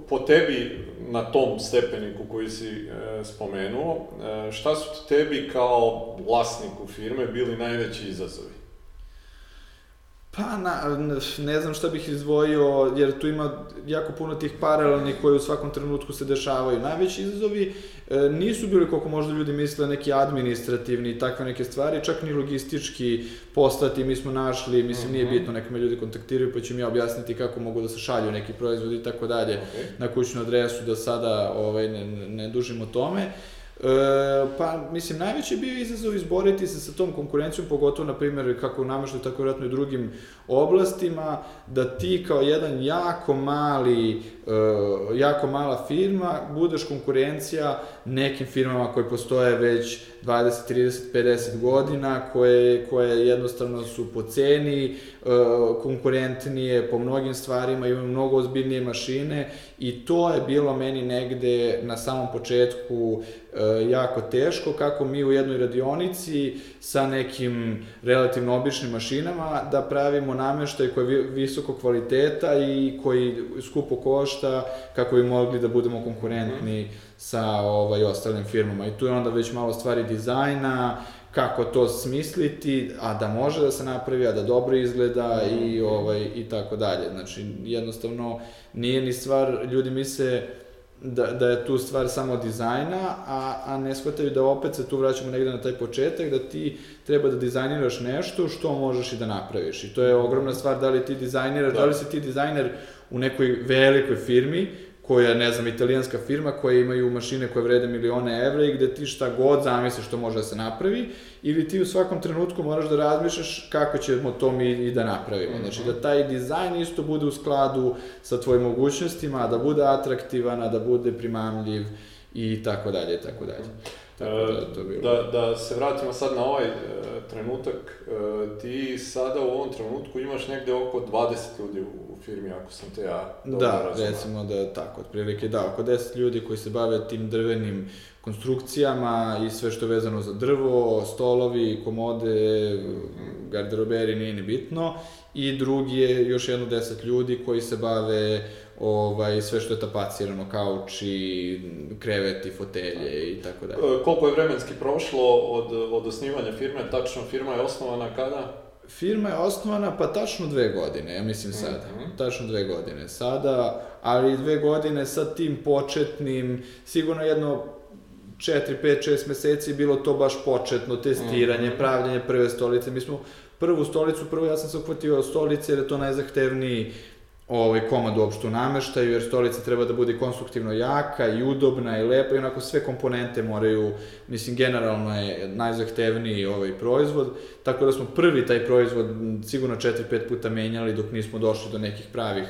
Po tebi, na tom stepeniku koji si e, spomenuo, e, šta su tebi kao vlasniku firme bili najveći izazovi? Pa, na, ne znam šta bih izdvojio, jer tu ima jako puno tih paralelnih koji u svakom trenutku se dešavaju. Najveći izazovi e, nisu bili, koliko možda ljudi misle, neki administrativni i takve neke stvari, čak ni logistički postati, mi smo našli, mislim, nije mhm. bitno, neka me ljudi kontaktiraju, pa ću mi ja objasniti kako mogu da se šalju neki proizvodi i tako dalje na kućnu adresu, da sada ovaj, ne, ne dužimo tome. E, pa, mislim, najveći bio izazov izboriti se sa tom konkurencijom, pogotovo, na primjer, kako u nameštaju, tako vjerojatno i drugim oblastima, da ti kao jedan jako mali, e, jako mala firma, budeš konkurencija nekim firmama koje postoje već 20, 30, 50 godina, koje, koje jednostavno su po ceni, e, konkurentnije po mnogim stvarima, imaju mnogo ozbiljnije mašine i to je bilo meni negde na samom početku e, jako teško, kako mi u jednoj radionici sa nekim relativno običnim mašinama da pravimo nameštaj koji je visoko kvaliteta i koji skupo košta kako bi mogli da budemo konkurentni mm sa ovaj, ostalim firmama. I tu je onda već malo stvari dizajna, kako to smisliti, a da može da se napravi, a da dobro izgleda i, ovaj, i tako dalje. Znači, jednostavno, nije ni stvar, ljudi misle da, da je tu stvar samo dizajna, a, a ne shvataju da opet se tu vraćamo negde na taj početak, da ti treba da dizajniraš nešto što možeš i da napraviš. I to je ogromna stvar da li ti dizajniraš, da, da li si ti dizajner u nekoj velikoj firmi, koja je, ne znam, italijanska firma koja imaju mašine koje vrede milione evra i gde ti šta god zamisliš što može da se napravi, ili ti u svakom trenutku moraš da razmišljaš kako ćemo to mi i da napravimo. Mm -hmm. Znači da taj dizajn isto bude u skladu sa tvojim mogućnostima, da bude atraktivan, da bude primamljiv i tako dalje, i tako dalje. Tako da, to bilo. da, da se vratimo sad na ovaj e, trenutak, e, ti sada u ovom trenutku imaš negde oko 20 ljudi u, u firmi, ako sam te ja dobro Da, razumio. recimo da tako, otprilike da, oko 10 ljudi koji se bave tim drvenim konstrukcijama i sve što je vezano za drvo, stolovi, komode, garderoberi, nije ni bitno. I drugi je još jedno 10 ljudi koji se bave ovaj, sve što je tapacirano, kauči, kreveti, fotelje i tako dalje. E, koliko je vremenski prošlo od, od osnivanja firme? Tačno, firma je osnovana kada? Firma je osnovana pa tačno dve godine, ja mislim sada. Mm -hmm. Tačno dve godine sada, ali dve godine sa tim početnim, sigurno jedno 4, 5, 6 meseci bilo to baš početno testiranje, mm -hmm. pravljanje prve stolice. Mi smo prvu stolicu, prvo ja sam se uhvatio stolice jer je to najzahtevniji ovaj komad uopšte u nameštaju, jer stolica treba da bude konstruktivno jaka i udobna i lepa i onako sve komponente moraju, mislim, generalno je najzahtevniji ovaj proizvod, tako da smo prvi taj proizvod sigurno 4-5 puta menjali dok nismo došli do nekih pravih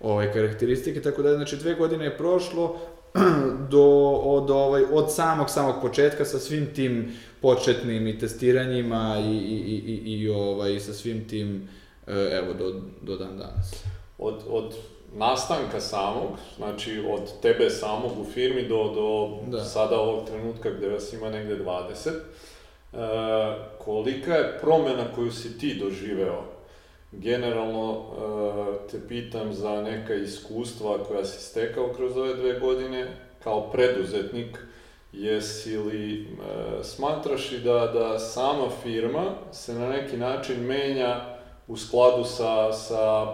ovaj, karakteristike, tako da znači dve godine je prošlo do, od, ovaj, od samog samog početka sa svim tim početnim i testiranjima i, i, i, i, ovaj, sa svim tim, e, evo, do, do dan danas od, od nastanka samog, znači od tebe samog u firmi do, do da. sada ovog trenutka gde vas ima negde 20, e, kolika je promena koju si ti doživeo? Generalno e, te pitam za neka iskustva koja si stekao kroz ove dve godine kao preduzetnik, jesi li e, smatraš i da, da sama firma se na neki način menja u skladu sa, sa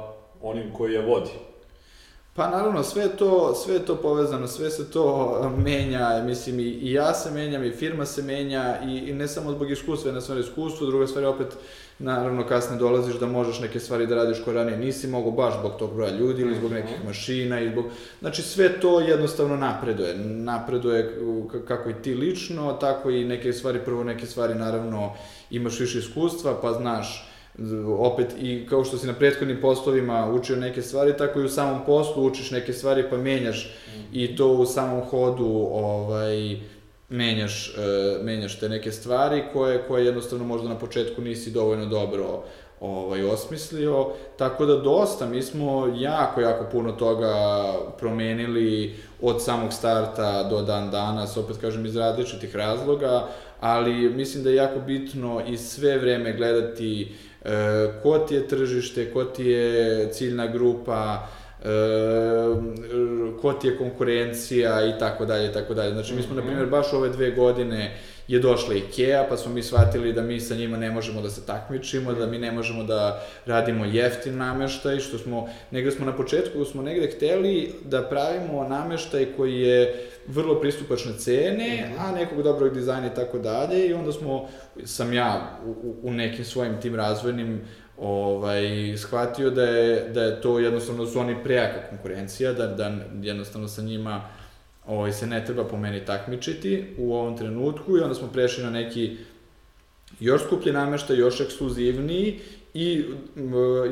onim koji je vodi. Pa naravno, sve je to, sve je to povezano, sve se to menja, mislim, i, i ja se menjam, i firma se menja, i, i ne samo zbog iskustva, jedna stvar je iskustvo, druga stvar je opet, naravno, kasnije dolaziš da možeš neke stvari da radiš koje ranije nisi mogo baš zbog tog broja ljudi ili zbog nekih mašina, ili zbog... Znači, sve to jednostavno napreduje. Napreduje kako i ti lično, tako i neke stvari, prvo neke stvari, naravno, imaš više iskustva, pa znaš, opet i kao što si na prethodnim poslovima učio neke stvari, tako i u samom poslu učiš neke stvari pa menjaš i to u samom hodu ovaj, menjaš, uh, menjaš te neke stvari koje, koje jednostavno možda na početku nisi dovoljno dobro ovaj, osmislio, tako da dosta, mi smo jako, jako puno toga promenili od samog starta do dan danas, opet kažem iz različitih razloga, ali mislim da je jako bitno i sve vreme gledati uh, ko ti je tržište, ko ti je ciljna grupa, e, ko ti je konkurencija i tako dalje i tako dalje. Znači mi smo, na mhm. primjer, baš ove dve godine je došla IKEA, pa smo mi shvatili da mi sa njima ne možemo da se takmičimo, da mi ne možemo da radimo jeftin nameštaj, što smo, negde smo na početku, smo negde hteli da pravimo nameštaj koji je vrlo pristupačne cene, a nekog dobrog dizajna i tako dalje i onda smo, sam ja u, u nekim svojim tim razvojnim ovaj, shvatio da je, da je to jednostavno da su oni prejaka konkurencija, da, da jednostavno sa njima ovaj, se ne treba po meni takmičiti u ovom trenutku i onda smo prešli na neki još skuplji nameštaj, još ekskluzivniji I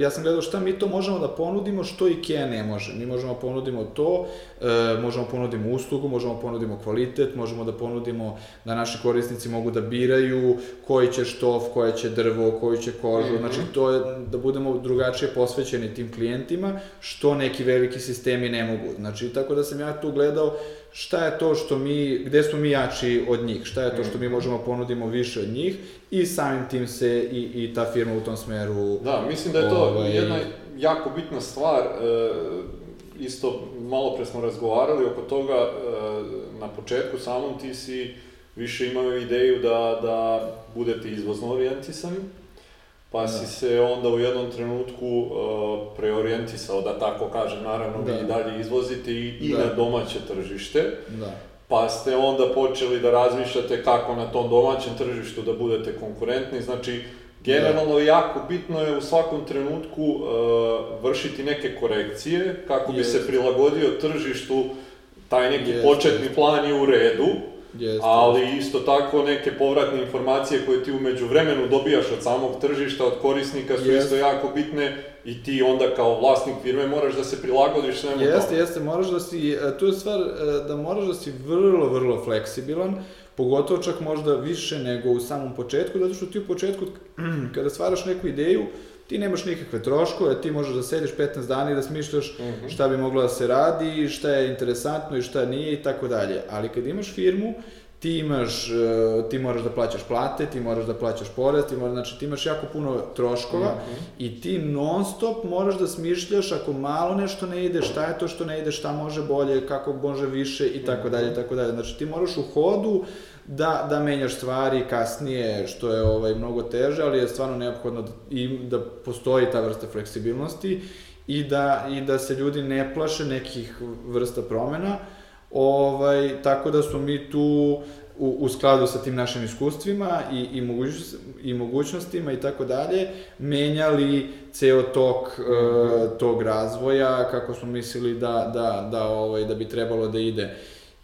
ja sam gledao šta mi to možemo da ponudimo, što IKEA ne može. Mi možemo da ponudimo to, e, možemo da ponudimo uslugu, možemo da ponudimo kvalitet, možemo da ponudimo da naši korisnici mogu da biraju koji će štof, koje će drvo, koju će kožu. Mm -hmm. Znači, to je da budemo drugačije posvećeni tim klijentima, što neki veliki sistemi ne mogu. Znači, tako da sam ja tu gledao šta je to što mi, gde smo mi jači od njih, šta je to što mi možemo ponudimo više od njih? I samim tim se i, i ta firma u tom smeru... Da, mislim da je to ovaj... jedna jako bitna stvar, e, isto malo pre smo razgovarali oko toga, e, na početku samom ti si više imao ideju da, da budete izvozno orijentisani, pa da. si se onda u jednom trenutku uh, preorijentisao, da tako kažem, naravno da. vi dalje izvozite i, i da. na domaće tržište. Da. Pa ste onda počeli da razmišljate kako na tom domaćem tržištu da budete konkurentni, znači generalno da. jako bitno je u svakom trenutku uh, vršiti neke korekcije kako bi se prilagodio tržištu, taj neki Jest. početni plan je u redu, Jeste. ali isto tako neke povratne informacije koje ti umeđu vremenu dobijaš od samog tržišta, od korisnika su jeste. isto jako bitne i ti onda kao vlasnik firme moraš da se prilagodiš svemu jeste, Jeste, jeste, moraš da si, e, tu je stvar e, da moraš da si vrlo, vrlo fleksibilan, pogotovo čak možda više nego u samom početku, zato što ti u početku, kada stvaraš neku ideju, ti nemaš nikakve troškove, ti možeš da sediš 15 dana i da smišljaš mm -hmm. šta bi moglo da se radi, šta je interesantno i šta nije i tako dalje. Ali kad imaš firmu, ti imaš, e, ti moraš da plaćaš plate, ti moraš da plaćaš porez, ti moraš, znači ti imaš jako puno troškova mm -hmm. i ti non stop moraš da smišljaš ako malo nešto ne ide, šta je to što ne ide, šta može bolje, kako može više i tako dalje i tako dalje. Znači ti moraš u hodu da, da menjaš stvari kasnije, što je ovaj, mnogo teže, ali je stvarno neophodno da, i da postoji ta vrsta fleksibilnosti i da, i da se ljudi ne plaše nekih vrsta promena, ovaj, tako da smo mi tu u, u skladu sa tim našim iskustvima i, i, mogućnost, i mogućnostima i tako dalje, menjali ceo tok e, tog razvoja kako smo mislili da, da, da, ovaj, da bi trebalo da ide.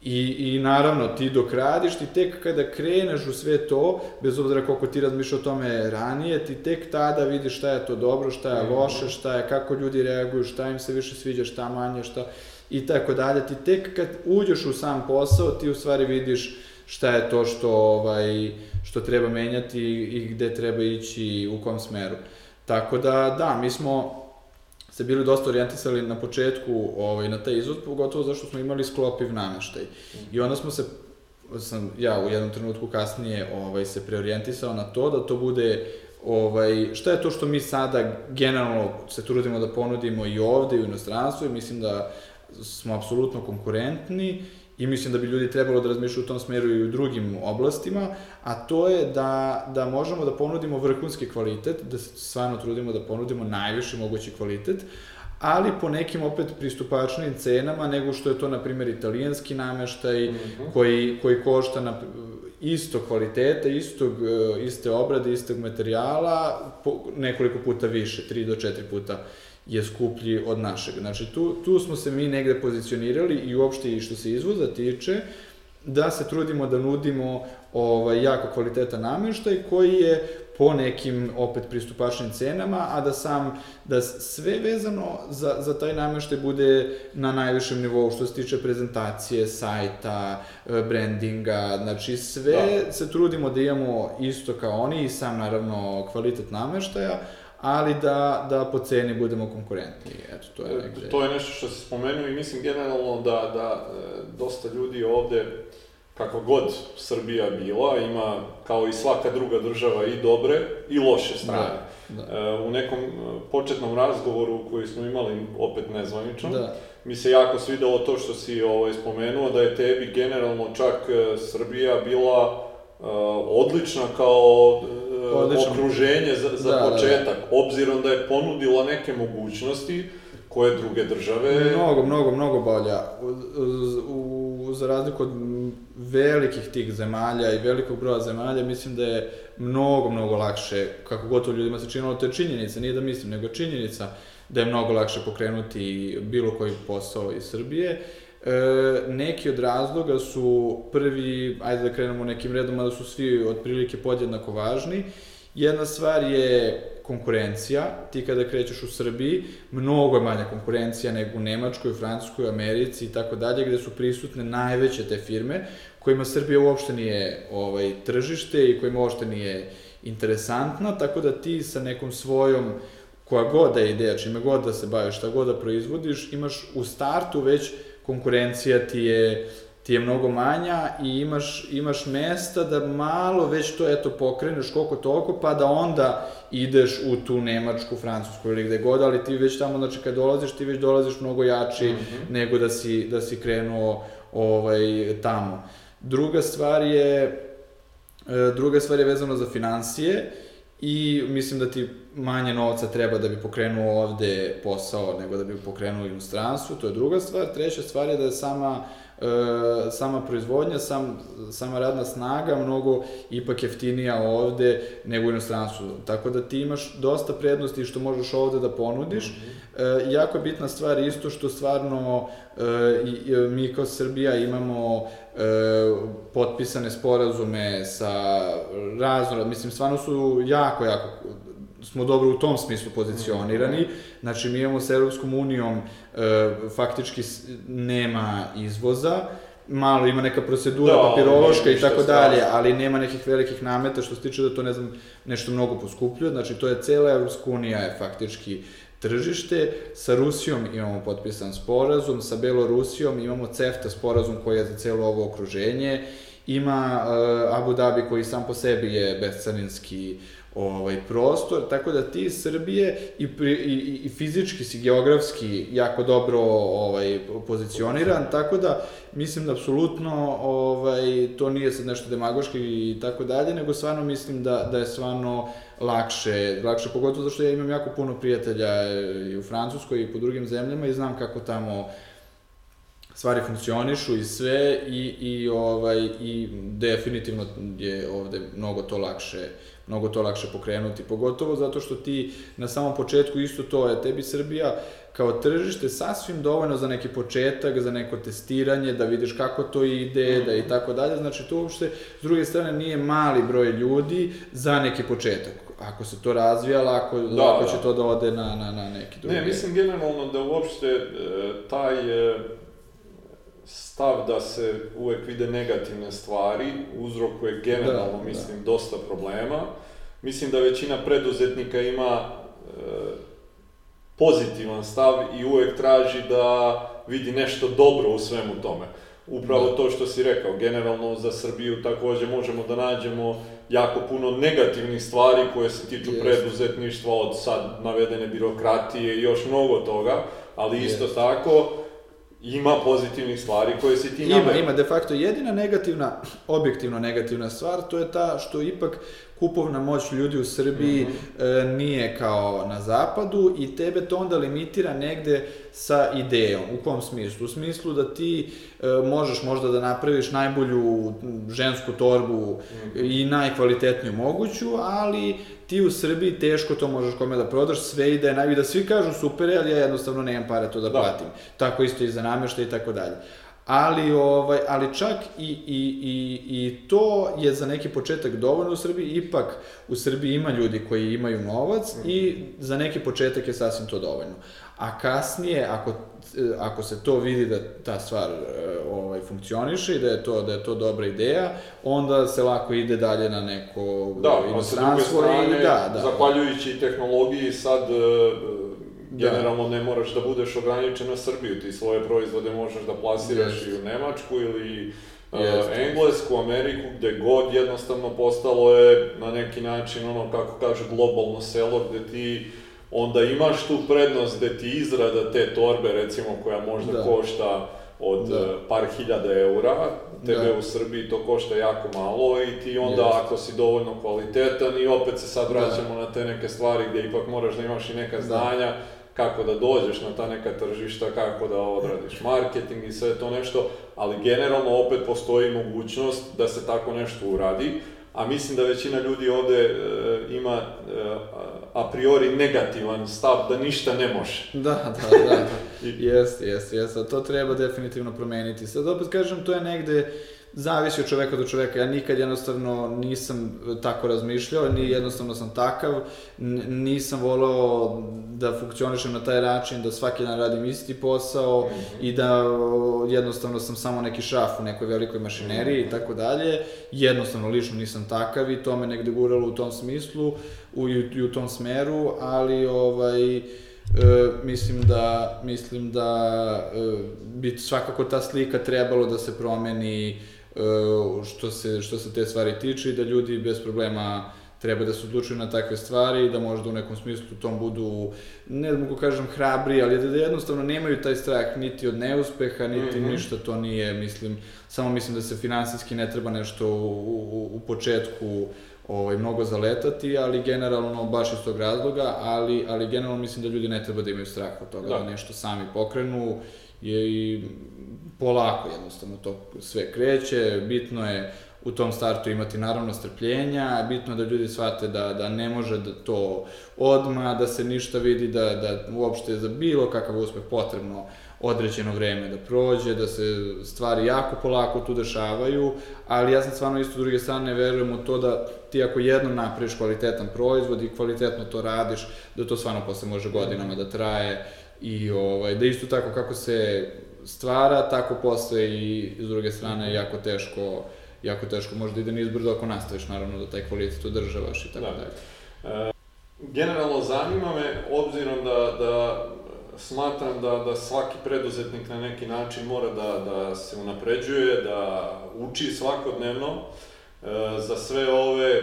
I, I naravno, ti dok radiš, ti tek kada kreneš u sve to, bez obzira koliko ti razmišljaš o tome ranije, ti tek tada vidiš šta je to dobro, šta je loše, šta je, kako ljudi reaguju, šta im se više sviđa, šta manje, šta i tako dalje. Ti tek kad uđeš u sam posao, ti u stvari vidiš šta je to što, ovaj, što treba menjati i gde treba ići, u kom smeru. Tako da, da, mi smo se bili dosta orijentisali na početku ovaj, na taj izvod, pogotovo zašto smo imali sklopiv nameštaj. I onda smo se, sam ja u jednom trenutku kasnije ovaj, se preorijentisao na to, da to bude ovaj, šta je to što mi sada generalno se trudimo da ponudimo i ovde i u inostranstvu i mislim da smo apsolutno konkurentni i mislim da bi ljudi trebalo da razmišljaju u tom smeru i u drugim oblastima, a to je da, da možemo da ponudimo vrhunski kvalitet, da se stvarno trudimo da ponudimo najviši mogući kvalitet, ali po nekim opet pristupačnim cenama nego što je to, na primjer, italijanski nameštaj mm -hmm. koji, koji košta na, isto kvaliteta, istog, e, iste obrade, istog materijala, po, nekoliko puta više, 3 do 4 puta je skuplji od našeg. Znači, tu, tu smo se mi negde pozicionirali i uopšte i što se izvoza tiče, da se trudimo da nudimo ovaj, jako kvalitetan namještaj koji je po nekim opet pristupačnim cenama, a da sam, da sve vezano za, za taj namještaj bude na najvišem nivou što se tiče prezentacije, sajta, e, brandinga, znači sve da. se trudimo da imamo isto kao oni i sam naravno kvalitet namještaja, ali da, da po ceni budemo konkurentni. Eto, to je negde. To je nešto što se spomenuo i mislim generalno da, da e, dosta ljudi ovde kakva god Srbija bila, ima kao i svaka druga država i dobre i loše strane. Da, da. E, u nekom e, početnom razgovoru koji smo imali, opet nezvanično, da. mi se jako svidelo to što si ovaj, spomenuo, da je tebi generalno čak Srbija bila odlična kao Odlično. okruženje za, za da, početak, da, da. obzirom da je ponudila neke mogućnosti koje druge države... Mnogo, mnogo, mnogo bolja. U, u, u, za razliku od velikih tih zemalja i velikog broja zemalja, mislim da je mnogo, mnogo lakše, kako gotovo ljudima se činilo, to je činjenica, nije da mislim, nego činjenica da je mnogo lakše pokrenuti bilo koji posao iz Srbije. E, neki od razloga su prvi, ajde da krenemo nekim redom, da su svi otprilike podjednako važni. Jedna stvar je konkurencija, ti kada krećeš u Srbiji, mnogo je manja konkurencija nego u Nemačkoj, Francuskoj, Americi i tako dalje, gde su prisutne najveće te firme, kojima Srbija uopšte nije ovaj, tržište i kojima uopšte nije interesantna, tako da ti sa nekom svojom koja god da je ideja, čime god da se baviš, šta god da proizvodiš, imaš u startu već konkurencija ti je ti je mnogo manja i imaš, imaš mesta da malo već to eto pokreneš koliko toliko, pa da onda ideš u tu Nemačku, Francusku ili gde god, ali ti već tamo, znači kad dolaziš, ti već dolaziš mnogo jači mm -hmm. nego da si, da si krenuo ovaj, tamo. Druga stvar je, e, druga stvar je vezano za financije i mislim da ti manje novca treba da bi pokrenuo ovde posao nego da bi pokrenuo inostranstvu, to je druga stvar. Treća stvar je da je sama e, sama proizvodnja, sam, sama radna snaga mnogo ipak jeftinija ovde nego u inostranstvu. Tako da ti imaš dosta prednosti što možeš ovde da ponudiš. Mm -hmm. e, jako je bitna stvar isto što stvarno e, mi kao Srbija imamo e, potpisane sporazume sa razno, mislim, stvarno su jako, jako smo dobro u tom smislu pozicionirani. Znači, mi imamo sa Europskom unijom e, faktički nema izvoza, malo ima neka procedura da, papirološka i tako dalje, ali nema nekih velikih nameta što se tiče da to ne znam nešto mnogo poskupljuje. Znači to je cela Evropska unija je faktički tržište. Sa Rusijom imamo potpisan sporazum, sa Belorusijom imamo CEFTA sporazum koji je za celo ovo okruženje. Ima uh, Abu Dhabi koji sam po sebi je bescarinski ovaj prostor, tako da ti iz Srbije i, i, i fizički si geografski jako dobro ovaj pozicioniran, tako da mislim da apsolutno ovaj to nije sad nešto demagoški i tako dalje, nego stvarno mislim da da je stvarno lakše, lakše pogotovo zato što ja imam jako puno prijatelja i u Francuskoj i po drugim zemljama i znam kako tamo stvari funkcionišu i sve i, i, ovaj, i definitivno je ovde mnogo to lakše mnogo to lakše pokrenuti, pogotovo zato što ti na samom početku isto to je, tebi Srbija kao tržište sasvim dovoljno za neki početak, za neko testiranje, da vidiš kako to ide, mm. da i tako dalje, znači to uopšte, s druge strane, nije mali broj ljudi za neki početak. Ako se to razvija, lako, da, lako da. će to da ode na, na, na neki drugi. Ne, mislim generalno da uopšte e, taj e, stav da se uvek vide negativne stvari uzrokuje generalno, da, mislim, da. dosta problema. Mislim da većina preduzetnika ima e, pozitivan stav i uvek traži da vidi nešto dobro u svemu tome. Upravo da. to što si rekao, generalno za Srbiju takođe možemo da nađemo jako puno negativnih stvari koje se tiču yes. preduzetništva od sad navedene birokratije i još mnogo toga, ali isto yes. tako ima pozitivnih stvari koje si ti Ima, naveo. ima, de facto jedina negativna, objektivno negativna stvar, to je ta što ipak kupovna moć ljudi u Srbiji Mhm. e, nije kao na zapadu i tebe to onda limitira negde sa idejom. U kom smislu? U smislu da ti e, možeš možda da napraviš najbolju žensku torbu Mhm. i najkvalitetniju moguću, ali ti u Srbiji teško to možeš kome da prodaš, sve ide, naj- i da svi kažu super, je, ali ja jednostavno nemam pare to da, Da. platim. Tako isto i za namještaj i tako dalje. Ali, ovaj, ali čak i, i, i, i to je za neki početak dovoljno u Srbiji, ipak u Srbiji ima ljudi koji imaju novac i za neki početak je sasvim to dovoljno. A kasnije, ako, ako se to vidi da ta stvar e, ovaj, funkcioniše i da je, to, da je to dobra ideja, onda se lako ide dalje na neko Da, druge inostranstvo i da, da. zahvaljujući tehnologiji sad e, generalno ne moraš da budeš ograničen na Srbiju, ti svoje proizvode možeš da plasiraš Jeste. i u Nemačku ili e, Jeste. Englesku, Ameriku, gde god jednostavno postalo je na neki način ono kako kaže globalno selo gde ti onda imaš tu prednost gde ti izrada te torbe recimo koja možda Da. košta od Da. e, par hiljada eura, tebe Da. u Srbiji to košta jako malo i ti onda Jeste. ako si dovoljno kvalitetan i opet se sad vraćamo na te neke stvari gdje ipak moraš da imaš i neka znanja kako da dođeš na ta neka tržišta, kako da odradiš marketing i sve to nešto, ali generalno opet postoji mogućnost da se tako nešto uradi, a mislim da većina ljudi ovde e, ima e, a priori negativan stav da ništa ne može. Da, da, da, Jeste, jeste, jeste. To treba definitivno promeniti. Sad opet kažem, to je negde zavisi od čoveka do čoveka. Ja nikad jednostavno nisam tako razmišljao, ni jednostavno sam takav, nisam voleo da funkcionišem na taj način, da svaki dan radim isti posao i da o, jednostavno sam samo neki šraf u nekoj velikoj mašineriji i tako dalje. Jednostavno, lično nisam takav i to me negde guralo u tom smislu u, i, u- tom smeru, ali ovaj, e, mislim da mislim da e, bi svakako ta slika trebalo da se promeni što se što se te stvari tiče i da ljudi bez problema treba da se odlučuju na takve stvari i da možda u nekom smislu tom budu, ne mogu kažem hrabri, ali da, da jednostavno nemaju taj strah niti od neuspeha, niti Mhm. ništa to nije, mislim, samo mislim da se finansijski ne treba nešto u, u, u početku ovaj, mnogo zaletati, ali generalno baš iz tog razloga, ali, ali generalno mislim da ljudi ne treba da imaju strah od toga da, Da. nešto sami pokrenu je i polako jednostavno to sve kreće, bitno je u tom startu imati naravno strpljenja, bitno je da ljudi shvate da, da ne može da to odma, da se ništa vidi, da, da uopšte za bilo kakav uspeh potrebno određeno vreme da prođe, da se stvari jako polako tu dešavaju, ali ja sam stvarno isto s druge strane verujem u to da ti ako jednom napraviš kvalitetan proizvod i kvalitetno to radiš, da to stvarno posle može godinama da traje i ovaj, da isto tako kako se stvara, tako posle i s druge strane jako teško jako teško možda ide nizbrdo ako nastaviš naravno da taj kvalitet održavaš i tako Da. dalje. Generalno zanima me, obzirom da, da smatram da, da svaki preduzetnik na neki način mora da, da se unapređuje, da uči svakodnevno e, za sve ove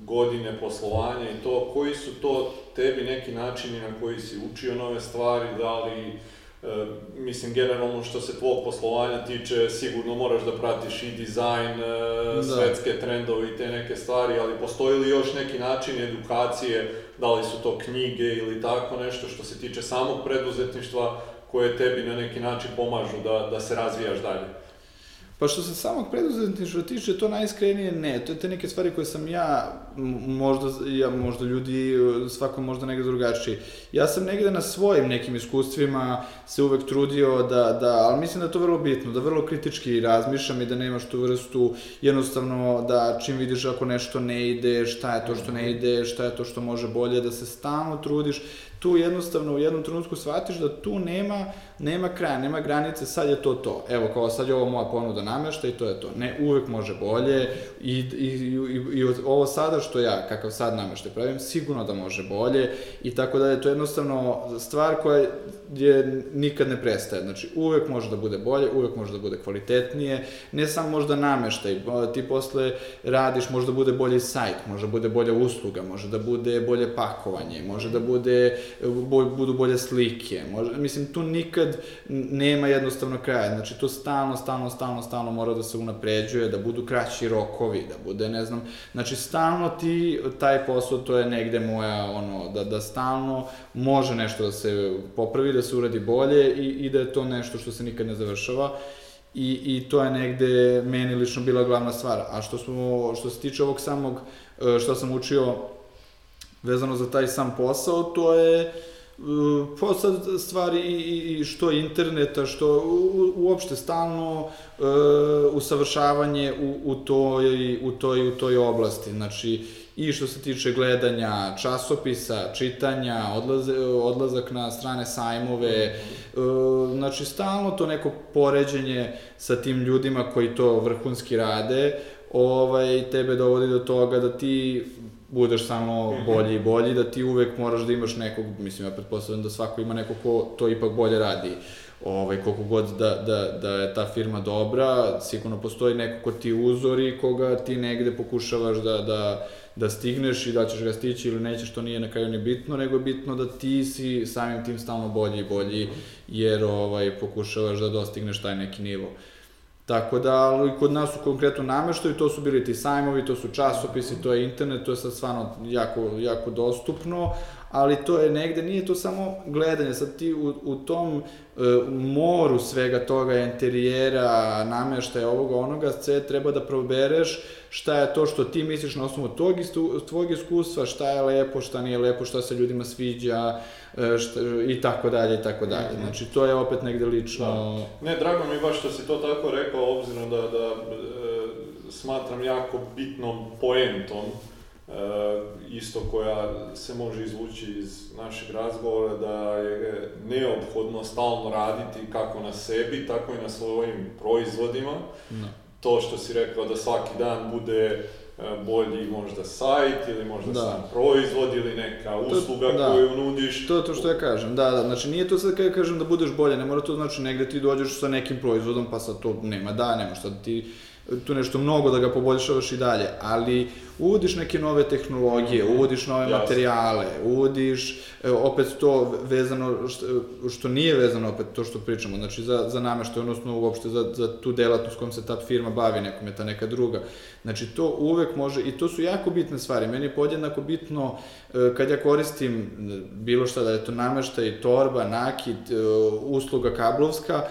godine poslovanja i to, koji su to tebi neki načini na koji si učio nove stvari, da li E, mislim, generalno što se tvog poslovanja tiče, sigurno moraš da pratiš i dizajn, e, Da. svetske trendove i te neke stvari, ali postoji li još neki način edukacije, da li su to knjige ili tako nešto što se tiče samog preduzetništva, koje tebi na neki način pomažu da, da se razvijaš dalje? Pa što se samog preduzetništva tiče, to najiskrenije ne. To je te neke stvari koje sam ja, možda, ja, možda ljudi, svako možda negde drugačiji. Ja sam negde na svojim nekim iskustvima se uvek trudio da, da, ali mislim da je to vrlo bitno, da vrlo kritički razmišljam i da nemaš tu vrstu, jednostavno da čim vidiš ako nešto ne ide, šta je to što ne ide, šta je to što može bolje, da se stalno trudiš, tu jednostavno u jednom trenutku shvatiš da tu nema, nema kraja, nema granice, sad je to to. Evo, kao sad je ovo moja ponuda namešta i to je to. Ne, uvek može bolje i, i, i, i ovo sada što ja, kakav sad nameštaj pravim, sigurno da može bolje i tako da je to jednostavno stvar koja je nikad ne prestaje. Znači, uvek može da bude bolje, uvek može da bude kvalitetnije, ne samo možda nameštaj, ti posle radiš, može da bude bolji sajt, može da bude bolja usluga, može da bude bolje pakovanje, može da bude, budu bolje slike, može, mislim, tu nikad nema jednostavno kraja, znači to stalno, stalno, stalno, stalno mora da se unapređuje, da budu kraći rokovi, da bude, ne znam, znači stalno ti, taj posao, to je negde moja, ono, da, da stalno može nešto da se popravi, da se uradi bolje i, i da je to nešto što se nikad ne završava. I, I to je negde meni lično bila glavna stvar. A što, smo, što se tiče ovog samog, e, što sam učio vezano za taj sam posao, to je pa sad stvari i, i što interneta, što u, uopšte stalno e, usavršavanje u, u, toj, u, toj, u toj oblasti. Znači, i što se tiče gledanja časopisa, čitanja, odlaze, odlazak na strane sajmove, e, znači stalno to neko poređenje sa tim ljudima koji to vrhunski rade, ovaj, tebe dovodi do toga da ti budeš samo mhm. bolji i bolji, da ti uvek moraš da imaš nekog, mislim, ja pretpostavljam da svako ima neko ko to ipak bolje radi. Ovaj, koliko god da, da, da je ta firma dobra, sigurno postoji neko ko ti uzori, koga ti negde pokušavaš da, da, da stigneš i da ćeš ga stići ili nećeš, to nije na kraju ni bitno, nego je bitno da ti si samim tim stalno bolji i bolji, mhm. jer ovaj, pokušavaš da dostigneš taj neki nivo. Uh, Tako da, ali kod nas su konkretno nameštaju, to su bili ti sajmovi, to su časopisi, to je internet, to je sad stvarno jako, jako dostupno, ali to je negde, nije to samo gledanje, sad ti u, u tom e, moru svega toga, interijera, nameštaja, ovoga, onoga, sve treba da probereš šta je to što ti misliš na osnovu tog istu, tvog iskustva, šta je lepo, šta nije lepo, šta se ljudima sviđa, e, šta, i tako dalje, i tako dalje. Mhm. Znači, to je opet negde lično... Da. Ne, drago mi baš što si to tako rekao, obzirom da, da e, smatram jako bitnom poentom isto koja se može izvući iz našeg razgovora da je neophodno stalno raditi kako na sebi, tako i na svojim proizvodima. No. To što si rekao da svaki dan bude e, bolji možda sajt ili možda da. sam proizvod ili neka usluga to, da. koju nudiš. To je to što ja kažem, da, da, znači nije to sad kada kažem da budeš bolje, ne mora to znači negde ti dođeš sa nekim proizvodom pa sad to nema da, nema šta da ti tu nešto mnogo da ga poboljšavaš i dalje, ali uvodiš neke nove tehnologije, uvodiš nove Jasne. materijale, uvodiš opet to vezano, što, što nije vezano opet to što pričamo, znači za, za nameštaj, odnosno uopšte za, za tu delatnost kojom se ta firma bavi, nekom je ta neka druga. Znači to uvek može, i to su jako bitne stvari, meni je podjednako bitno e, kad ja koristim bilo šta, da je to nameštaj, torba, nakit, e, usluga kablovska,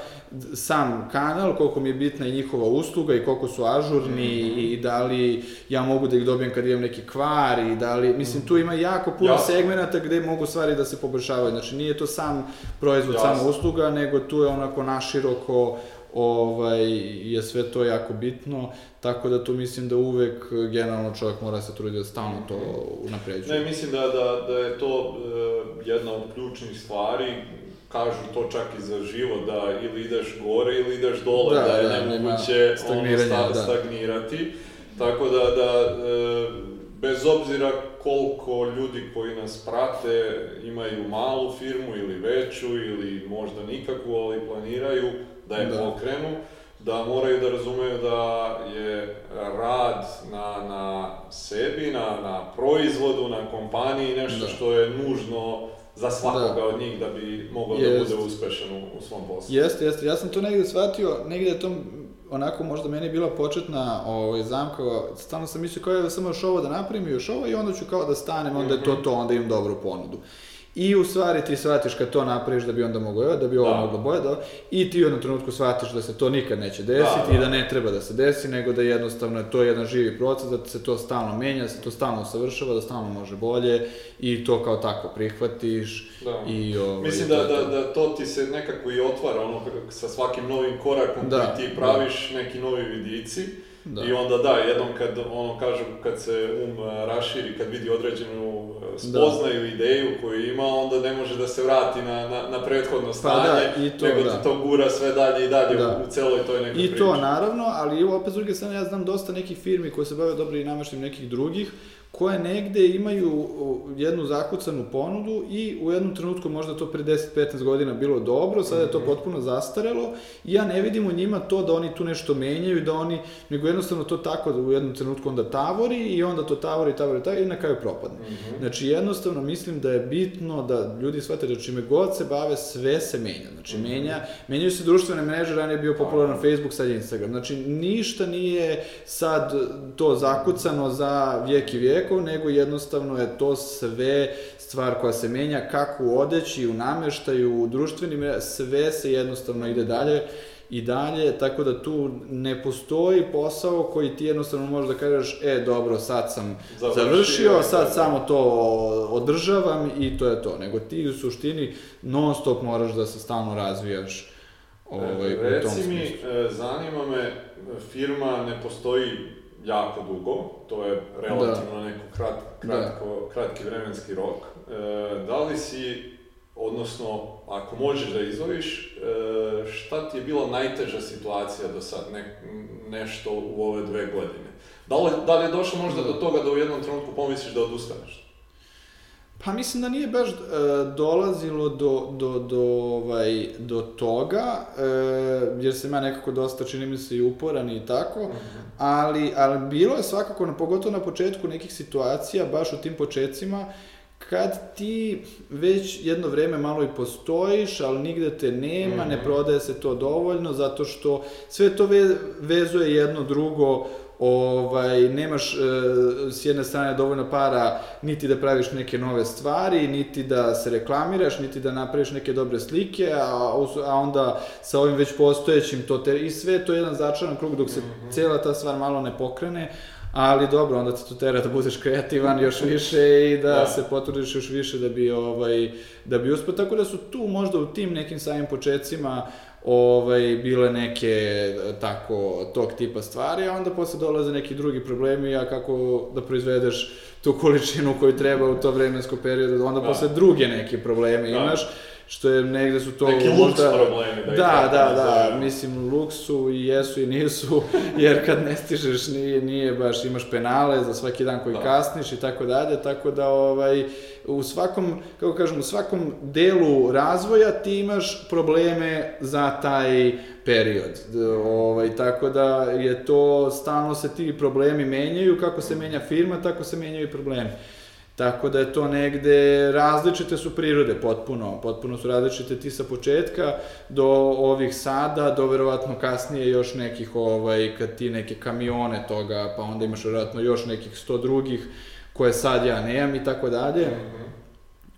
sam kanal, koliko mi je bitna i njihova usluga i koliko su ažurni mm -hmm. i da li ja mogu da ih dobijem kad imam neki kvar i da li, mislim, tu ima jako puno Jasne. segmenta gde mogu stvari da se poboljšavaju. Znači, nije to sam proizvod, Jasne. sama usluga, nego tu je onako naširoko ovaj, je sve to jako bitno, tako da tu mislim da uvek generalno čovjek mora se truditi da stalno to unapređuje. Ne, mislim da, da, da je to uh, jedna od ključnih stvari kažu to čak i za život, da ili ideš gore ili ideš dole, da, da je da, nemoguće ono sta, da. stagnirati. Tako da, da e, bez obzira koliko ljudi koji nas prate imaju malu firmu ili veću ili možda nikakvu, ali planiraju da je da. pokrenu, da moraju da razumeju da je rad na, na sebi, na, na proizvodu, na kompaniji nešto da. što je nužno za svakoga da. od njih da bi mogao da bude uspešan u, u svom poslu. Jeste, jeste. Ja sam to negde shvatio, negde je to onako možda meni bila početna ovaj, zamka, stalno sam mislio kao da samo još ovo da napravim i još ovo i onda ću kao da stanem, onda je to to, onda imam dobru ponudu. I u stvari ti shvatiš kad to napraviš da bi onda moglo, da bi ovo da. moglo bolje, da, i ti u jednom trenutku shvatiš da se to nikad neće desiti da, da. i da ne treba da se desi, nego da jednostavno je to jedan živi proces, da se to stalno menja, da se to stalno savršava, da stalno može bolje i to kao tako prihvatiš. Da. I, ovaj, Mislim da, da, da to ti se nekako i otvara, ono, sa svakim novim korakom da, koji ti praviš da. neki novi vidici Da. I onda da, jednom kad, ono kažu, kad se um raširi, kad vidi određenu spoznaju, da. ideju koju ima, onda ne može da se vrati na, na, na prethodno stanje, pa da, i to, nego da. to gura sve dalje i dalje da. u, u celoj toj nekoj priči. I to, naravno, ali opet s druge strane, ja znam dosta nekih firmi koje se bave dobro i nameštim nekih drugih, koje negde imaju jednu zakucanu ponudu i u jednom trenutku možda to pre 10-15 godina bilo dobro, sada je to mhm. potpuno zastarelo i ja ne vidim u njima to da oni tu nešto menjaju, da oni, nego jednostavno to tako da u jednom trenutku onda tavori i onda to tavori, tavori, tavori i na kraju propadne. Mm -hmm. Znači jednostavno mislim da je bitno da ljudi shvate da čime god se bave, sve se menja. Znači mm -hmm. menja, menjaju se društvene mreže, ranije je bio popularan Facebook, sad je Instagram. Znači ništa nije sad to zakucano za vijek i vijek, vekov, nego jednostavno je to sve stvar koja se menja, kako u odeći, u nameštaju, u društvenim, sve se jednostavno ide dalje i dalje, tako da tu ne postoji posao koji ti jednostavno možeš da kažeš, e, dobro, sad sam završio, završio sad da. samo to održavam i to je to. Nego ti u suštini non stop moraš da se stalno razvijaš ovaj, Reci u tom smislu. mi, e, zanima me, firma ne postoji jako dugo, to je relativno da. neko krat, da. kratko, da. kratki vremenski rok. E, da li si, odnosno, ako možeš da izvojiš, e, šta ti je bila najteža situacija do sad, ne, nešto u ove dve godine? Da li, da li je došlo možda do toga da u jednom trenutku pomisliš da odustaneš? Pa mislim da nije baš e, dolazilo do, do, do, ovaj, do toga, e, jer sam ja nekako dosta, čini mi se, i uporan i tako, mm -hmm. ali, ali bilo je svakako, na, pogotovo na početku nekih situacija, baš u tim početcima, kad ti već jedno vreme malo i postojiš, ali nigde te nema, mm -hmm. ne mhm. prodaje se to dovoljno, zato što sve to ve, vezuje jedno drugo ovaj, nemaš e, s jedne strane dovoljno para niti da praviš neke nove stvari, niti da se reklamiraš, niti da napraviš neke dobre slike, a, a onda sa ovim već postojećim to te, i sve to je jedan začaran krug dok se mm -hmm. cela ta stvar malo ne pokrene, ali dobro, onda te to tera da budeš kreativan još više i da, da. se potrudiš još više da bi, ovaj, da bi uspio, tako da su tu možda u tim nekim samim početcima ovaj, bile neke tako tog tipa stvari, a onda posle dolaze neki drugi problemi, a kako da proizvedeš tu količinu koju treba u to vremensko periodu, onda da. posle druge neke probleme da. imaš, što je negde su to Neki možda... problemi. Da, da, da, da, mislim, luksu i jesu i nisu, jer kad ne stižeš nije, nije baš, imaš penale za svaki dan koji da. kasniš i tako dalje, tako da, ovaj, u svakom, kako kažem, u svakom delu razvoja ti imaš probleme za taj period. Ovaj, tako da je to, stalno se ti problemi menjaju, kako se menja firma, tako se menjaju i problemi. Tako da je to negde, različite su prirode potpuno, potpuno su različite ti sa početka do ovih sada, do verovatno kasnije još nekih, ovaj, kad ti neke kamione toga, pa onda imaš verovatno još nekih sto drugih koje sad ja nemam i tako dalje. Mhm.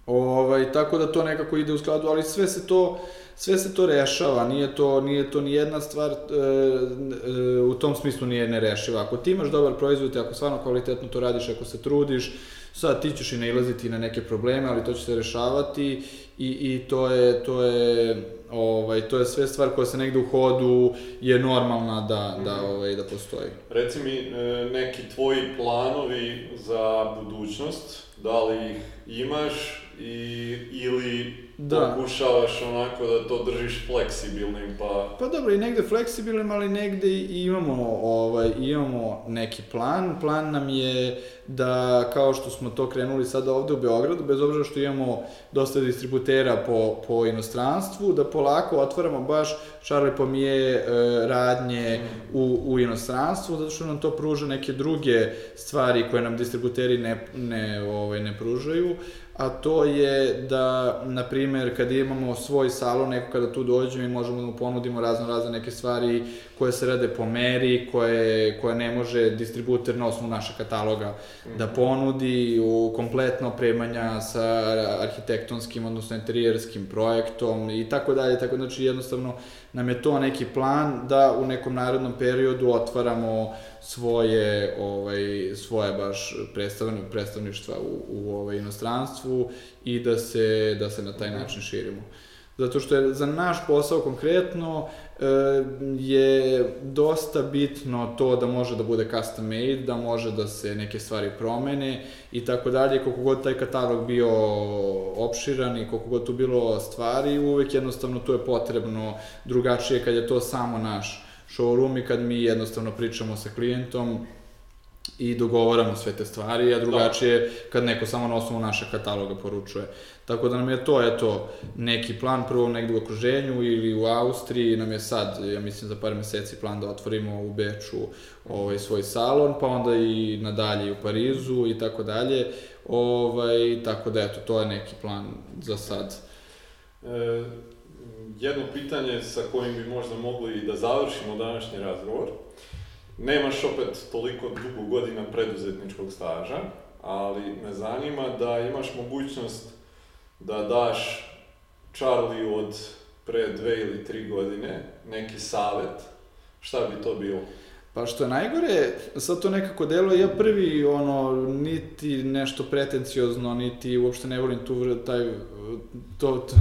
Ovaj, tako da to nekako ide u skladu, ali sve se to, sve se to rešava, nije to, nije to ni jedna stvar, e, e, u tom smislu nije nerešiva. Ako ti imaš dobar proizvod, ako stvarno kvalitetno to radiš, ako se trudiš, sad ti ćeš i nailaziti na neke probleme, ali to će se rešavati i, i to je, to je, ovaj, to je sve stvar koja se negde u hodu je normalna da, da, mhm. ovaj, da postoji. Reci mi, e, neki tvoji planovi za budućnost, da li ih imaš i, ili da. pokušavaš onako da to držiš fleksibilnim, pa... Pa dobro, i negde fleksibilnim, ali negde i imamo, ovaj, imamo neki plan. Plan nam je da, kao što smo to krenuli sada ovde u Beogradu, bez obzira što imamo dosta distributera po, po inostranstvu, da polako otvaramo baš Charlie Pomije e, radnje mm. u, u inostranstvu, zato što nam to pruža neke druge stvari koje nam distributeri ne, ne, ovaj, ne pružaju a to je da, na primer, kad imamo svoj salon, neko kada tu dođe, mi možemo da mu ponudimo razno razne neke stvari koje se rade po meri, koje, koje ne može distributer na osnovu našeg kataloga mm -hmm. da ponudi, u kompletno opremanja sa arhitektonskim, odnosno interijerskim projektom i tako dalje, tako znači jednostavno nam je to neki plan da u nekom narodnom periodu otvaramo svoje ovaj svoje baš predstavništva u u ovaj inostranstvu i da se da se na taj način širimo. Zato što je za naš posao konkretno e, je dosta bitno to da može da bude custom made, da može da se neke stvari promene i tako dalje. Koliko god taj katalog bio opširan i koliko god tu bilo stvari, uvek jednostavno tu je potrebno drugačije kad je to samo naš showroom i kad mi jednostavno pričamo sa klijentom i dogovaramo sve te stvari, a drugačije da. kad neko samo na osnovu našeg kataloga poručuje. Tako da nam je to, eto, neki plan, prvo negde u okruženju ili u Austriji, nam je sad, ja mislim, za par meseci plan da otvorimo u Beču ovaj, svoj salon, pa onda i nadalje u Parizu i tako dalje. Ovaj, tako da, eto, to je neki plan za sad. E, jedno pitanje sa kojim bi možda mogli da završimo današnji razgovor. Nemaš opet toliko dugo godina preduzetničkog staža, ali me zanima da imaš mogućnost da daš Charlie od pre dve ili tri godine neki savet, šta bi to bilo? Pa što je najgore, sad to nekako deluje, ja prvi, ono, niti nešto pretenciozno, niti uopšte ne volim tu, taj, to, to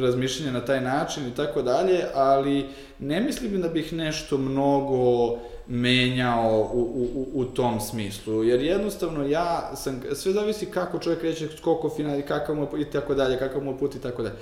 razmišljanje na taj način i tako dalje, ali ne mislim da bih nešto mnogo menjao u, u, u tom smislu, jer jednostavno ja sam, sve zavisi kako čovjek reće, koliko final, kakav mu i tako dalje, kakav mu put i tako dalje.